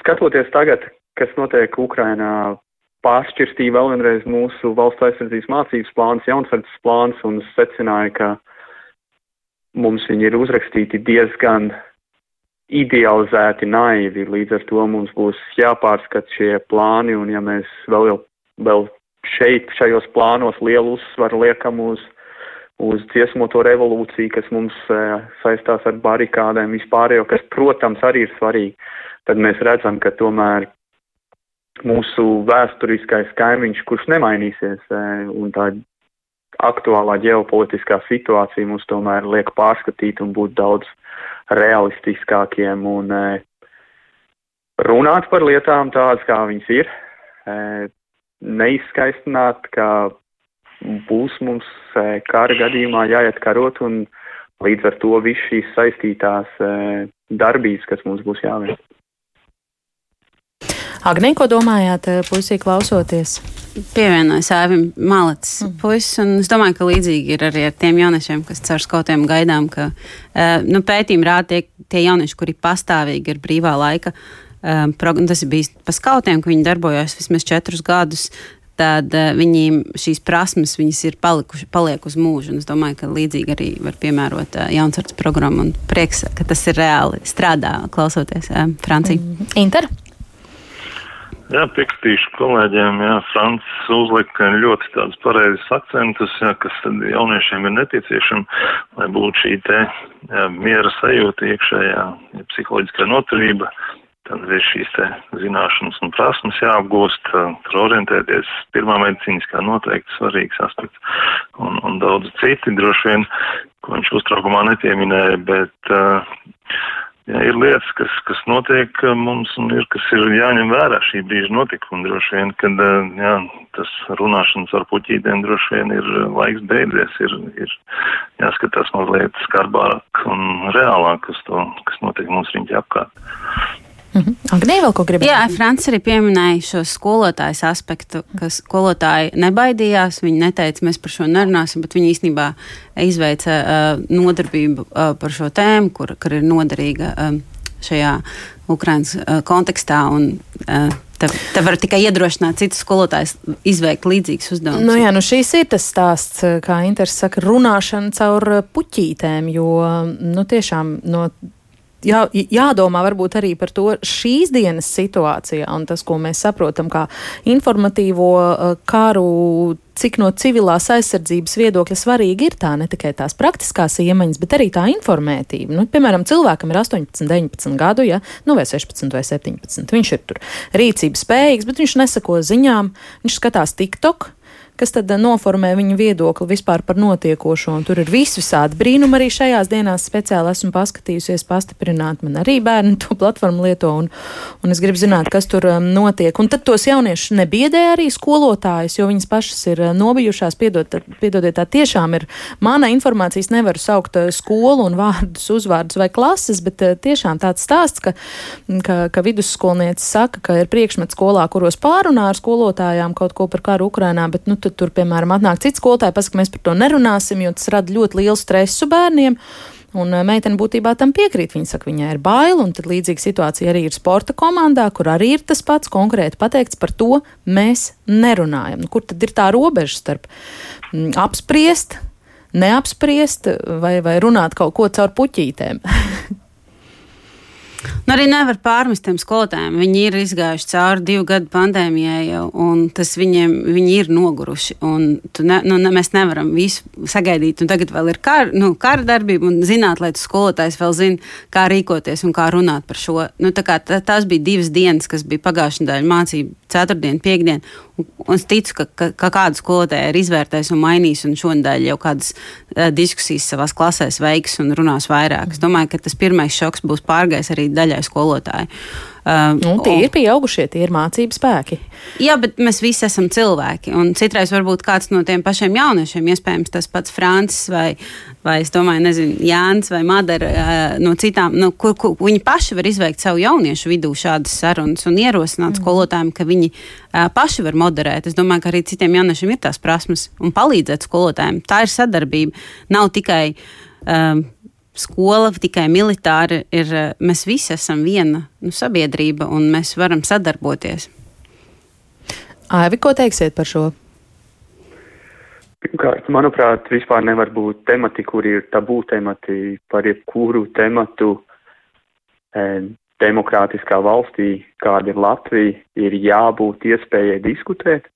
skatoties tagad, kas notiek Ukrainā, pāršķirstīja vēl vienreiz mūsu valsts aizsardzības mācības plāns, jaunsardzes plāns un secināja, ka mums viņi ir uzrakstīti diezgan idealizēti, naivi. Līdz ar to mums būs jāpārskat šie plāni, un ja mēs vēl, vēl šeit, šajos plānos lielu uzsvaru liekam uz, uz dziesmoto revolūciju, kas mums e, saistās ar barikādēm vispārējo, kas, protams, arī ir svarīgi, tad mēs redzam, ka tomēr mūsu vēsturiskais kaimiņš, kurš nemainīsies, e, un tā aktuālā ģeopolitiskā situācija mums tomēr liek pārskatīt un būt daudz realistiskākiem un e, runāt par lietām tādas, kā viņas ir. Neizskaistināt, ka būs mums e, kara gadījumā jāiet karot un līdz ar to viss šīs saistītās e, darbības, kas mums būs jāveic. Agnē, ko domājāt, e, puisī klausoties? Pievienojas Āvim Malets mm. puisis, un es domāju, ka līdzīgi ir arī ar tiem jauniešiem, kas caur skautiem gaidām, ka nu, pētījumi rāda tie, tie jaunieši, kuri pastāvīgi ir brīvā laika um, tas ir bijis pa skautiem, ka viņi darbojas vismaz četrus gadus. Tad uh, viņiem šīs prasmes ir palikuši, paliek uz mūžu. Es domāju, ka līdzīgi arī var piemērot uh, jaunsardzes programmu. Prieks, ka tas ir reāli strādā, klausoties uh, Franciju. Mm. Inter? Jā, piekritīšu kolēģiem. Jā, Francis uzlika ļoti tādus pareizus akcentus, jā, kas jauniešiem ir nepieciešami, lai būtu šī te jā, miera sajūta iekšējā, ja psiholoģiskā noturība, Tad ir šīs zināšanas un prasmes jāapgūst, tur orientēties. Pirmā medicīniskā noteikti svarīgs aspekts un, un daudz citi droši vien, ko viņš uztraukumā nepieminēja, bet uh, jā, ir lietas, kas, kas notiek mums un ir, kas ir jāņem vērā šī brīža notikumi. Droši vien, kad uh, jā, tas runāšanas ar puķītēm droši vien ir laiks beidzies, ir, ir jāskatās mazliet skarbāk un reālāk uz to, kas notiek mums riņķi apkārt. Mhm. Agnē, vēl ko gribēju? Jā, Francis arī pieminēja šo skolotājas aspektu, ka skolotāji nebaidījās, viņi neteica, mēs par šo nerunāsim, bet viņi īstenībā izveica uh, nodarbību uh, par šo tēmu, kur, kur ir noderīga uh, šajā Ukrainas uh, kontekstā. Un, uh, Te, te var tikai iedrošināt citus skolotājus izveikt līdzīgus uzdevumus. Nu jā, nu šīs ir tas stāsts, kā Inters saka, runāšana caur puķītēm, jo nu, tiešām no jā, jādomā varbūt arī par to šīs dienas situācijā un tas, ko mēs saprotam kā informatīvo uh, karu, cik no civilās aizsardzības viedokļa svarīgi ir tā ne tikai tās praktiskās iemaņas, bet arī tā informētība. Nu, piemēram, cilvēkam ir 18, 19 gadu, ja, nu vai 16 vai 17. Viņš ir tur rīcības spējīgs, bet viņš nesako ziņām, viņš skatās TikTok kas tad eh, noformē viņa viedokli vispār par notiekošo. Un tur ir visvisādi brīnumi arī šajās dienās. Speciāli esmu paskatījusies, pastiprināt. Man arī bērni to platformu lieto, un, un es gribu zināt, kas tur um, notiek. Un tad tos jauniešus nebiedē arī skolotājus, jo viņas pašas ir uh, nobijušās. Piedod, piedodiet, tā tiešām ir mana informācijas. Nevaru saukt uh, skolu un vārdus, uzvārdus vai klases, bet uh, tiešām tāds stāsts, ka, ka, ka vidusskolniece saka, ka ir priekšmets skolā, kuros pārunā ar skolotājām kaut ko par karu Ukrainā, bet nu, tad tur, piemēram, atnāk cits skolotāji, pasaka, mēs par to nerunāsim, jo tas rada ļoti lielu stresu bērniem. Un eh, meitene būtībā tam piekrīt. Viņa saka, viņai ir bail, un tad līdzīga situācija arī ir sporta komandā, kur arī ir tas pats konkrēti pateikts par to, mēs nerunājam. Nu, kur tad ir tā robeža starp apspriest, neapspriest vai, vai runāt kaut ko caur puķītēm? Nu, arī nevar pārmest tiem skolotājiem. Viņi ir izgājuši cauri divu gadu pandēmijai, jau, un tas viņiem viņi ir noguruši. Ne, nu, ne, mēs nevaram visu sagaidīt. Tagad vēl ir kar, nu, kara darbība, un zināt, lai tas skolotājs vēl zina, kā rīkoties un kā runāt par šo. Nu, tā kā, tā, tās bija divas dienas, kas bija pagājušā nedēļa mācība, ceturtdiena, piekdiena. Un, un es ticu, ka, ka, ka kāda skolotāja ir izvērtējusi un mainījusi, un šonadēļ jau kādas uh, diskusijas savā klasēs veiks un runās vairāk. Es domāju, ka tas pirmais šoks būs pārgājis arī daļai skolotāju. Uh, un tie ir pieaugušie, tie ir mācību spēki. Jā, bet mēs visi esam cilvēki. Un citreiz varbūt kāds no tiem pašiem jauniešiem, iespējams, tas pats Francis vai, vai es domāju, nezinu, Jānis vai Madara uh, no citām, nu, kur, kur viņi paši var izveikt savu jauniešu vidū šādas sarunas un ierosināt mm. skolotājiem, ka viņi uh, paši var moderēt. Es domāju, ka arī citiem jauniešiem ir tās prasmes un palīdzēt skolotājiem. Tā ir sadarbība. Nav tikai um, skola, tikai militāra ir. Eh, mēs visi esam viena nu, sabiedrība un mēs varam sadarboties. Aivi, ko teiksiet par šo? Pirmkārt, manuprāt, vispār nevar būt temati, kur ir tabū temati par jebkuru tematu e, demokrātiskā valstī, kāda ir Latvija, ir jābūt iespējai diskutēt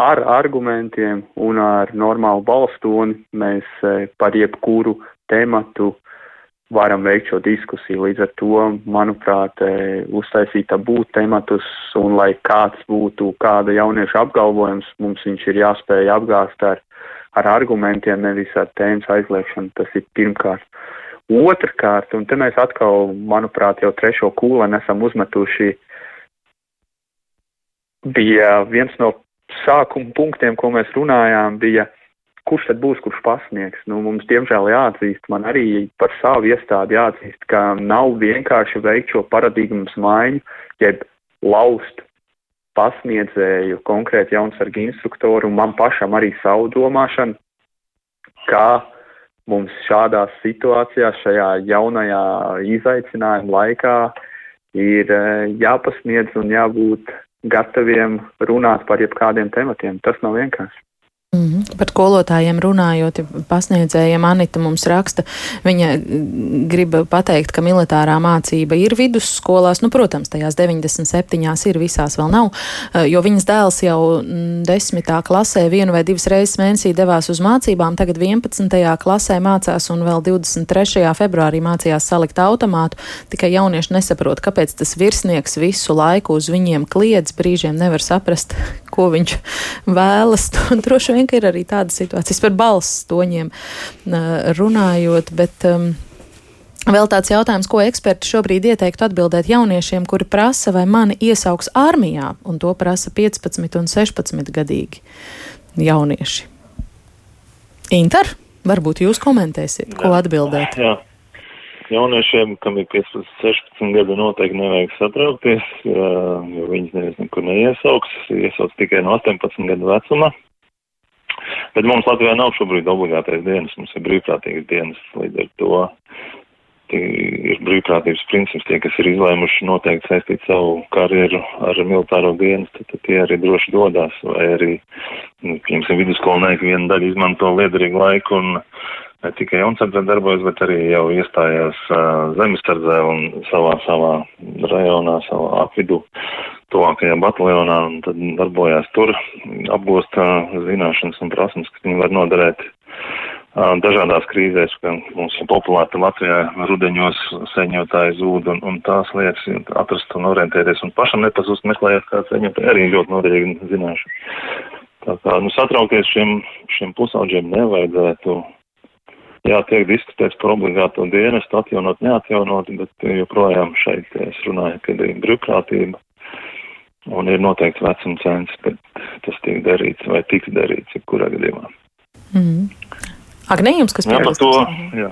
ar argumentiem un ar normālu balstoni. Mēs e, par jebkuru tematu varam veikt šo diskusiju. Līdz ar to, manuprāt, e, uztaisīt tabū tematus un lai kāds būtu kāda jaunieša apgalvojums, mums viņš ir jāspēj apgāst ar, ar argumentiem, nevis ar tēmas aizliekšanu. Tas ir pirmkārt. Otrkārt, un te mēs atkal, manuprāt, jau trešo kūleni esam uzmetuši, bija viens no sākuma punktiem, ko mēs runājām, bija kurš tad būs, kurš pasniegs? Nu, mums, diemžēl, jāatzīst, man arī par savu iestādi jāatzīst, ka nav vienkārši veikt šo paradigmas maiņu, jeb laust pasniedzēju konkrēti jaunsargi instruktoru un man pašam arī savu domāšanu, kā mums šādās situācijās, šajā jaunajā izaicinājuma laikā ir eh, jāpasniedz un jābūt gataviem runāt par jebkādiem tematiem. Tas nav vienkārši. Mm -hmm. Par skolotājiem runājot, pasniedzējiem Anita mums raksta, viņa grib pateikt, ka militārā mācība ir vidusskolās, nu, protams, tajās 97 ir, visās vēl nav, eh, jo viņas dēls jau desmitā klasē vienu vai divas reizes mēnesī devās uz mācībām, tagad 11. klasē mācās un vēl 23. februārī mācījās salikt automātu, tikai jaunieši nesaprot, kāpēc tas virsnieks visu laiku uz viņiem kliedz, brīžiem nevar saprast, ko viņš vēlas. Droši vien vien, ka ir arī tādas situācijas par balss toņiem runājot, bet. Um, Vēl tāds jautājums, ko eksperti šobrīd ieteiktu atbildēt jauniešiem, kuri prasa, vai mani iesaugs armijā, un to prasa 15 un 16 gadīgi jaunieši. Inter, varbūt jūs komentēsiet, ko atbildēt? Jā. jauniešiem, kam ir 15, 16 gadi, noteikti nevajag satraukties, jo viņas neviens nekur neiesauks, iesauc tikai no 18 gadu vecuma. Bet mums Latvijā nav šobrīd obligātais dienas, mums ir brīvprātīgas dienas, līdz ar to ir brīvprātības princips, tie, kas ir izlēmuši noteikti saistīt savu karjeru ar militāro dienas, tad, tad tie arī droši dodās, vai arī, nu, piemēram, vidusskolnieki vienu daļu izmanto liederīgu laiku un ne tikai jaunsardzē darbojas, bet arī jau iestājās uh, zemesardzē un savā, savā rajonā, savā apvidu tuvākajā bataljonā un tad darbojās tur, apgūst uh, zināšanas un prasmes, kas viņi var noderēt uh, dažādās krīzēs, ka mums populāri Latvijā rudeņos seņotāji zūd un, un tās lietas atrast un orientēties un pašam nepazust meklējot kāds seņotāji arī ļoti noderīgi zināšana. Tā kā, nu, satraukties šiem, šiem pusauģiem nevajadzētu jā, tiek diskutēts par obligāto dienestu, atjaunot, neatjaunot, bet joprojām šeit es runāju, kad ir brīvprātība un ir noteikts vecuma cents, bet tas tiek darīts vai tiks darīts, jebkurā gadījumā. Mm -hmm. Agnē, jums kas jā, par to? Jā.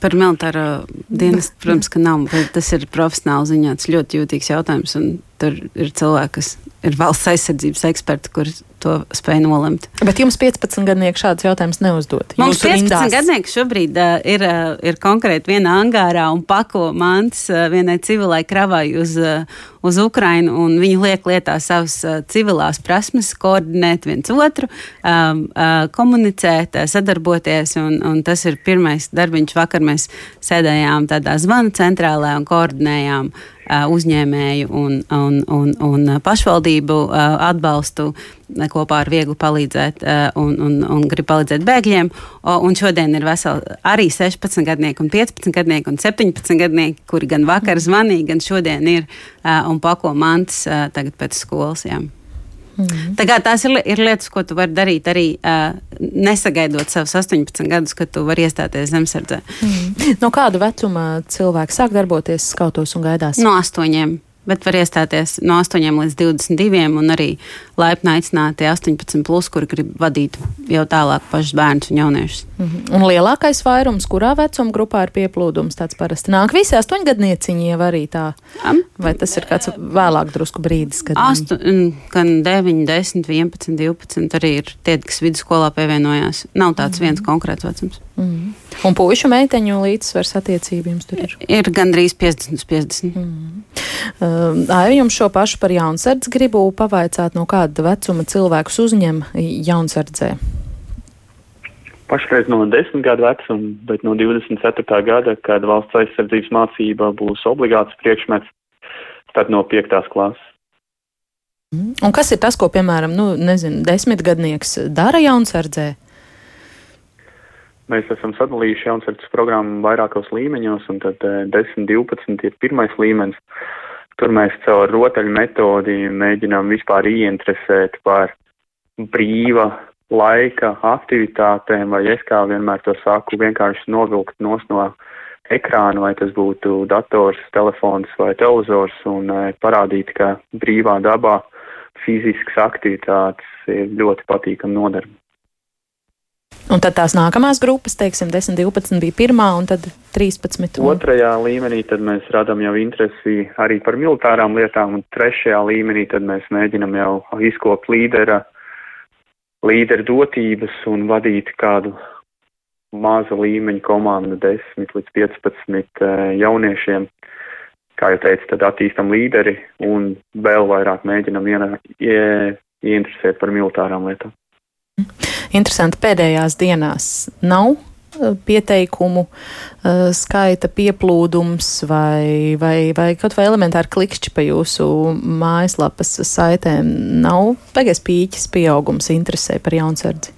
Par militāro dienestu, protams, ka nav, bet tas ir profesionāli ziņā, ļoti jūtīgs jautājums, un tur ir cilvēki, kas ir valsts aizsardzības eksperti, kur to spēj nolemt. Bet jums 15 gadnieki šāds jautājums neuzdot. Mums 15 gadnieki šobrīd uh, ir, uh, ir konkrēti vienā angārā un pako mantas uh, vienai civilai kravai uz, uh, uz Ukrainu, un viņi liek lietā savas uh, civilās prasmes, koordinēt viens otru, um, uh, komunicēt, uh, sadarboties, un, un tas ir pirmais darbiņš vakar. Mēs sēdējām tādā zvanu centrālē un koordinējām uh, uzņēmēju un, un, un, un pašvaldību atbalstu kopā ar viegli palīdzēt un, un, un grib palīdzēt bēgļiem. Un šodien ir veseli arī 16 gadnieki un 15 gadnieki un 17 gadnieki, kuri gan vakar zvanīja, gan šodien ir un pako mantas tagad pēc skolas. Jā. Mm. Tā kā tās ir, ir lietas, ko tu vari darīt arī uh, nesagaidot savus 18 gadus, kad tu vari iestāties zemesardzē. Mm. No kāda vecuma cilvēks sāk darboties skautos un gaidās? No astoņiem bet var iestāties no 8 līdz 22, un arī laipni aicināti 18, plus, kuri grib vadīt jau tālāk pašus bērnus un jauniešus. Mm -hmm. Un lielākais vairums, kurā vecuma grupā ir pieplūdums, tāds parasti nāk visi astoņgadnieciņi jau arī tā. Um, Vai tas ir kāds vēlāk drusku brīdis? Kad Astu, gan 9, 10, 11, 12 arī ir tie, kas vidusskolā pievienojās. Nav tāds mm -hmm. viens konkrēts vecums. Mm. Un puišu meiteņu līdzsvars attiecību jums tur ir? Ir gandrīz 50 uz 50. Mm uh, Ai, jums šo pašu par jaunsardzi gribu pavaicāt, no kāda vecuma cilvēkus uzņem jaunsardzē? Pašreiz no 10 gadu vecuma, bet no 24. gada, kad valsts aizsardzības mācība būs obligāts priekšmets, tad no 5. klases. Mhm. Un kas ir tas, ko, piemēram, nu, nezinu, desmitgadnieks dara jaunsardzē? Mēs esam sadalījuši jaunsardzes programmu vairākos līmeņos, un tad 10, eh, 12 ir pirmais līmenis. Tur mēs caur rotaļu metodi mēģinām vispār ieinteresēt par brīva laika aktivitātēm, vai es kā vienmēr to saku, vienkārši novilkt nos no ekrāna, vai tas būtu dators, telefons vai televizors, un eh, parādīt, ka brīvā dabā fiziskas aktivitātes ir ļoti patīkam nodarbi. Un tad tās nākamās grupas, teiksim, 10, 12 bija pirmā un tad 13. Un... Otrajā līmenī mēs radām jau interesi arī par militārām lietām, un trešajā līmenī mēs mēģinam jau izkopt līdera, līdera dotības un vadīt kādu maza līmeņa komandu 10 līdz 15 eh, jauniešiem. Kā jau teicu, tad attīstam līderi un vēl vairāk mēģinam ieinteresēt par militārām lietām. Interesanti, pēdējās dienās nav eh, pieteikumu uh, skaita pieplūdums vai, vai, vai kaut vai elementāri klikšķi pa jūsu mājaslapas saitēm. Nav beigās pīķis pieaugums interesē par jaunsardzi.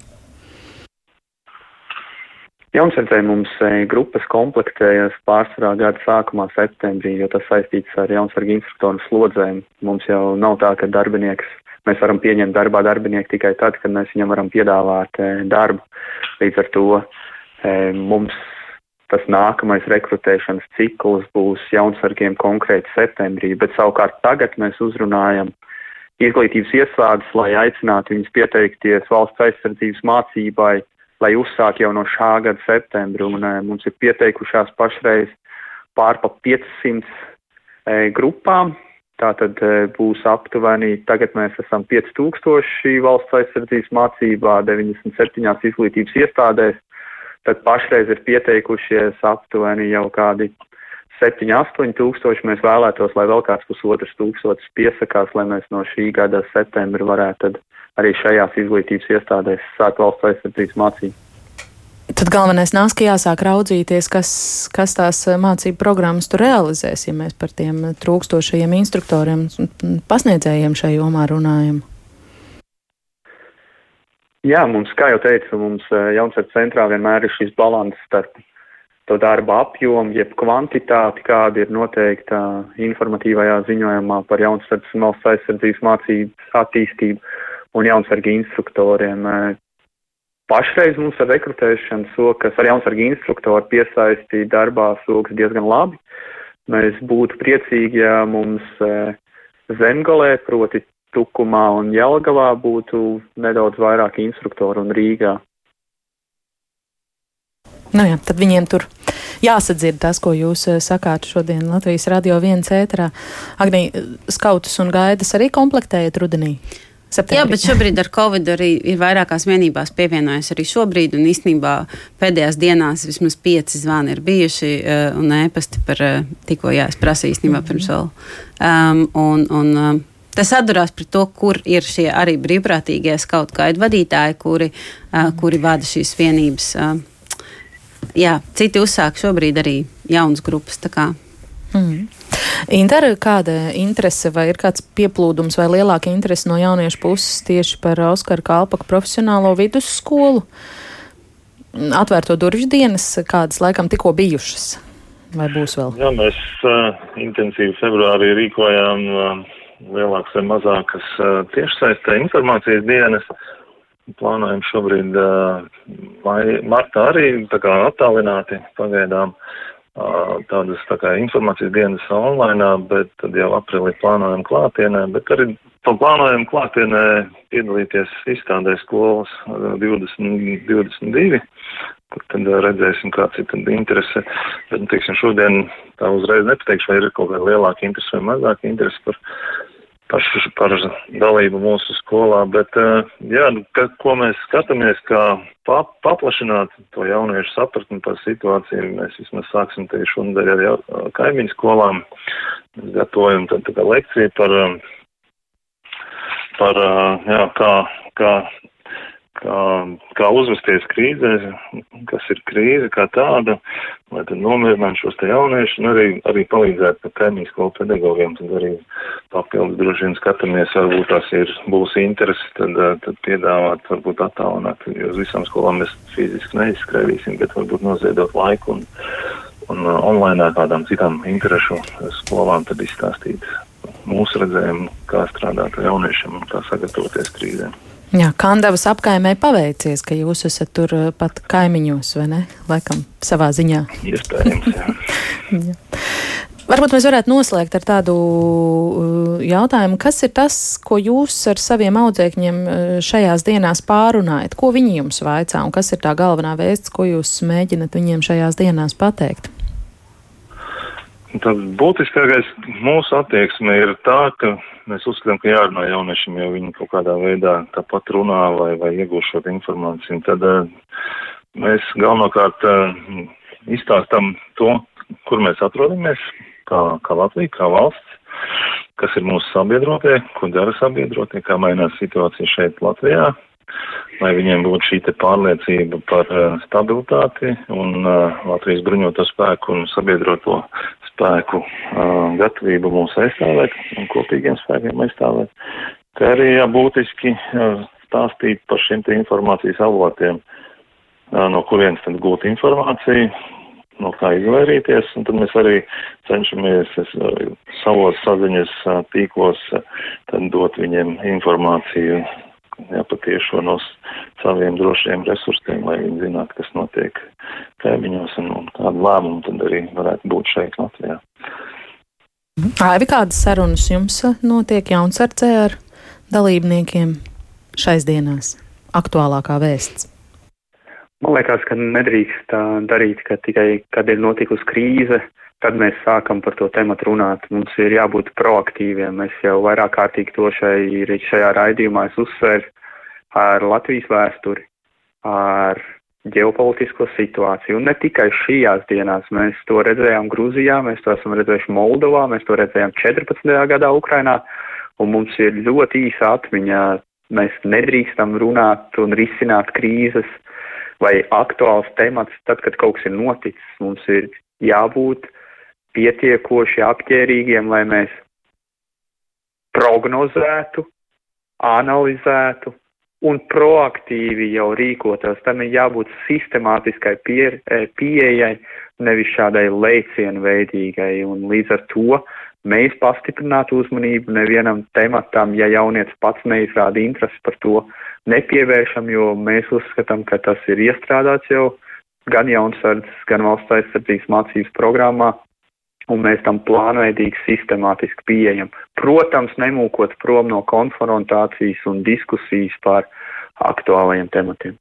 Jaunsardzē mums eh, grupas komplektējas pārsvarā gada sākumā septembrī, jo tas saistīts ar jaunsargu instruktoru slodzēm. Mums jau nav tā, ka darbinieks Mēs varam pieņemt darbā darbinieku tikai tad, kad mēs viņam varam piedāvāt e, darbu. Līdz ar to e, mums tas nākamais rekrutēšanas cikls būs jaunsargiem konkrēti septembrī, bet savukārt tagad mēs uzrunājam izglītības iestādes, lai aicinātu viņus pieteikties valsts aizsardzības mācībai lai uzsāk jau no šā gada septembra, un mums ir pieteikušās pašreiz pār pa 500 grupām. Tātad būs aptuveni, tagad mēs esam 5000 valsts aizsardzības mācībā, 97 izglītības iestādēs, tad pašreiz ir pieteikušies aptuveni jau kādi 7, 8 tūkstoši. Mēs vēlētos, lai vēl kāds pusotrs tūkstotis piesakās, lai mēs no šī gada septembra varētu arī šajās izglītības iestādēs sākt valsts aizsardzības mācību. Tad galvenais nāks, ka jāsāk raudzīties, kas, kas tās mācību programmas tur realizēs, ja mēs par tiem trūkstošajiem instruktoriem, pasniedzējiem šai jomā runājam. Jā, mums, kā jau teicu, mums eh, jaunsardz centrā vienmēr ir šis balans starp to darba apjomu, jeb kvantitāti, kāda ir noteikta informatīvajā ziņojumā par jaunsardzes un valsts aizsardzības mācības attīstību un jaunsargi instruktoriem. Pašreiz mums ar rekrutēšanu sokas ar jaunsargi instruktoru piesaistīt darbā sokas diezgan labi. Mēs būtu priecīgi, ja mums e, zemgalē, proti Tukumā un Jelgavā būtu nedaudz vairāk instruktoru un Rīgā. Nu jā, tad viņiem tur jāsadzird tas, ko jūs eh, sakāt šodien Latvijas radio viens ēterā. Agnī, skautus un gaidas arī komplektējat rudenī? Septembrī. Jā, bet šobrīd ar Covid arī ir vairākās vienībās pievienojas arī šobrīd, un īstenībā pēdējās dienās vismaz pieci zvani ir bijuši, uh, un ēpasti par uh, tikko, jā, es prasīju īstenībā pirms vēl. Um, un, un, um, Tas atdurās pret to, kur ir šie arī brīvprātīgie skautu gaidu vadītāji, kuri, uh, kuri vada šīs vienības. Uh, jā, citi uzsāk šobrīd arī jaunas grupas. Mm. Intera, kāda interese vai ir kāds pieplūdums vai lielāka interese no jauniešu puses tieši par Oskaru Kalpaku profesionālo vidusskolu? Atvērto durvju dienas, kādas laikam tikko bijušas, vai būs vēl? Jā, mēs uh, intensīvi februārī rīkojām uh, lielākas vai mazākas uh, tiešsaistē informācijas dienas. Uh, plānojam šobrīd mai, martā arī tā kā attālināti pagaidām tādas tā kā informācijas dienas online, bet tad jau aprīlī plānojam klātienē, bet arī plānojam klātienē piedalīties izstādē skolas 2022, kur tad redzēsim, kāds ir tad interese. Bet, nu, teiksim, šodien tā uzreiz nepateikšu, vai ir kaut kāda lielāka interese vai mazāka interese par par, par dalību mūsu skolā, bet, eh, jā, nu, ka, ko mēs skatāmies, kā pa, paplašināt to jauniešu sapratni par situāciju, mēs vismaz sāksim te šonadēļ ar jau, kaimiņu skolām, mēs gatavojam tad tā kā lekciju par, eh, par, eh, jā, kā, kā kā, kā uzvesties krīzē, kas ir krīze kā tāda, lai tad nomierinātu šos te jauniešus un arī, arī palīdzētu par kaimiņu skolu pedagogiem, tad arī papildus droši vien skatāmies, varbūt tās ir, būs interesi, tad, tad piedāvāt, varbūt attālināt, jo uz visām skolām mēs fiziski neizskrēvīsim, bet varbūt noziedot laiku un, un online kādām citām interešu skolām tad izstāstīt mūsu redzējumu, kā strādāt ar jauniešiem un kā sagatavoties krīzēm. Jā, Kandavas apkaimē paveicies, ka jūs esat tur eh, pat kaimiņos, vai ne? Laikam savā ziņā. Iespējams, jā. jā. Varbūt mēs varētu noslēgt ar tādu uh, jautājumu, kas ir tas, ko jūs ar saviem audzēkņiem uh, šajās dienās pārunājat? Ko viņi jums vaicā un kas ir tā galvenā vēsts, ko jūs mēģinat viņiem šajās dienās pateikt? Tas būtiskākais mūsu attieksme ir tā, ka mēs uzskatām, ka jārunā jauniešiem, jo viņi kaut kādā veidā tāpat runā vai, vai iegūst šo informāciju. Tad uh, mēs galvenokārt uh, izstāstam to, kur mēs atrodamies, kā, kā Latvija, kā valsts, kas ir mūsu sabiedrotie, ko dara sabiedrotie, kā mainās situācija šeit Latvijā, lai viņiem būtu šī pārliecība par uh, stabilitāti un uh, Latvijas bruņoto spēku un sabiedroto spēku uh, gatavību mūs aizstāvēt un kopīgiem spēkiem aizstāvēt. Kā arī būtiski uh, stāstīt par šiem te informācijas avotiem, uh, no kurienes tad gūt informāciju, no kā izvairīties, un tad mēs arī cenšamies es, savos saziņas tīklos tad dot viņiem informāciju jāpatiešo no saviem drošiem resursiem, lai viņi zinātu, kas notiek kaimiņos un, un kādu lēmumu tad arī varētu būt šeit Latvijā. Aivi, kādas sarunas jums notiek jaunsardzē ar dalībniekiem šais dienās? Aktuālākā vēsts. Man liekas, ka nedrīkst tā darīt, ka tikai, kad ir notikusi krīze, tad mēs sākam par to tematu runāt. Mums ir jābūt proaktīviem. Es jau vairāk kārtīgi to šai, šajā raidījumā uzsveru ar Latvijas vēsturi, ar ģeopolitisko situāciju. Un ne tikai šajās dienās. Mēs to redzējām Grūzijā, mēs to esam redzējuši Moldovā, mēs to redzējām 14. gadā Ukrainā. Un mums ir ļoti īsa atmiņa. Mēs nedrīkstam runāt un risināt krīzes vai aktuāls temats tad, kad kaut kas ir noticis. Mums ir jābūt pietiekoši apģērīgiem, lai mēs prognozētu, analizētu un proaktīvi jau rīkotos. Tam ir jābūt sistemātiskai pie, eh, pieejai, nevis šādai lēcienu veidīgai. Un līdz ar to mēs pastiprinātu uzmanību nevienam tematam, ja jaunietis pats neizrāda interesi par to, nepievēršam, jo mēs uzskatām, ka tas ir iestrādāts jau gan jaunsardzes, gan valsts aizsardzības mācības programmā, un mēs tam plānveidīgi sistemātiski pieejam. Protams, nemūkot prom no konfrontācijas un diskusijas par aktuālajiem tematiem.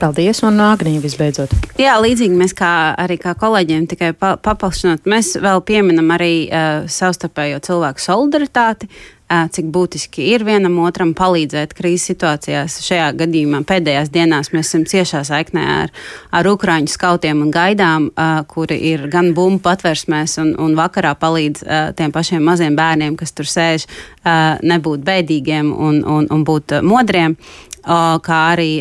Paldies, un Agnija visbeidzot. Jā, līdzīgi mēs kā arī kā kolēģiem tikai pa, paplašinot, mēs vēl pieminam arī uh, savstarpējo cilvēku solidaritāti, cik būtiski ir vienam otram palīdzēt krīzes situācijās. Šajā gadījumā pēdējās dienās mēs esam ciešā saiknē ar, ar Ukrāņu skautiem un gaidām, kuri ir gan bumbu patversmēs un, un vakarā palīdz tiem pašiem maziem bērniem, kas tur sēž, nebūt bēdīgiem un, un, un būt modriem, kā arī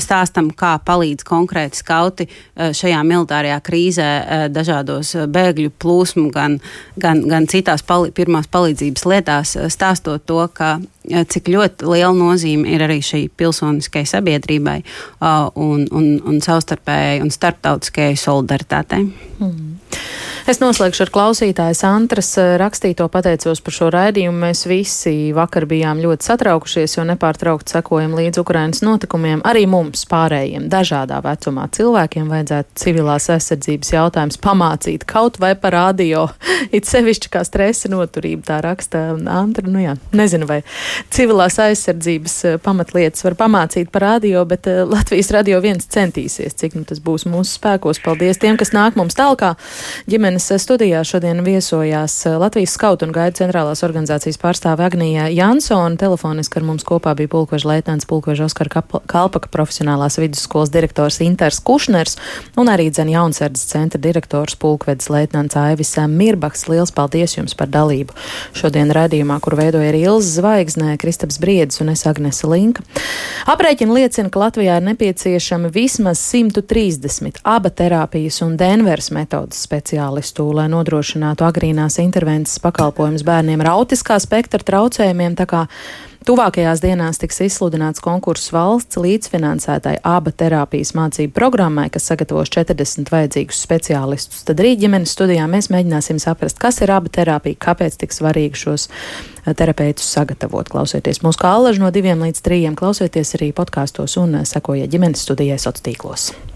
stāstam, kā palīdz konkrēti skauti eh, šajā militārajā krīzē eh, dažādos eh, bēgļu plūsmu, gan, gan, gan citās pali pirmās palīdzības lietās, stāstot to, ka cik ļoti liela nozīme ir arī šī pilsoniskai sabiedrībai un, un, un savstarpējai un starptautiskajai solidaritātei. Mm. Es noslēgšu ar klausītāju Antras eh, rakstīto pateicos par šo raidījumu. Mēs visi vakar bijām ļoti satraukušies, jo nepārtraukti sekojam līdz Ukrainas notikumiem. Arī mums pārējiem dažādā vecumā cilvēkiem vajadzētu civilās aizsardzības jautājums pamācīt kaut vai par radio. It sevišķi kā stresa noturība, tā raksta Antra. Nu jā, nezinu, vai civilās aizsardzības eh, pamatlietas var pamācīt par radio, bet eh, Latvijas radio viens centīsies, cik nu tas būs mūsu spēkos. Paldies tiem, kas nāk mums tālāk. Ģimenes studijā šodien viesojās Latvijas skautu un gaida centrālās organizācijas pārstāve Agnija Jansona. Telefoniski ar mums kopā bija pulkveža leitnants pulkveža Oskar Kalpaka profesionālās vidusskolas direktors Inters Kušners un arī dzen jaunsardzes centra direktors pulkvedis leitnants Aivis Mirbaks. Liels paldies jums par dalību šodien raidījumā, kur veidoja arī Ilza Zvaigznē, Kristaps Briedis un es Agnese Linka. Aprēķina liecina, ka Latvijā ir nepieciešami vismaz 130 aba terapijas un Denveras metodas speciālistu, lai nodrošinātu agrīnās intervences pakalpojumus bērniem ar autiskā spektra traucējumiem. Tuvākajās dienās tiks izsludināts konkurss valsts līdzfinansētai aba terapijas mācību programmai, kas sagatavos 40 vajadzīgus speciālistus. Tad rīt ģimenes studijā mēs mēģināsim saprast, kas ir aba terapija, kāpēc tik svarīgi šos eh, terapeitus sagatavot. Klausieties mūsu kā alaži no diviem līdz trījiem, klausieties arī podkāstos un eh, sekojiet ģimenes studijai sociālos tīklos.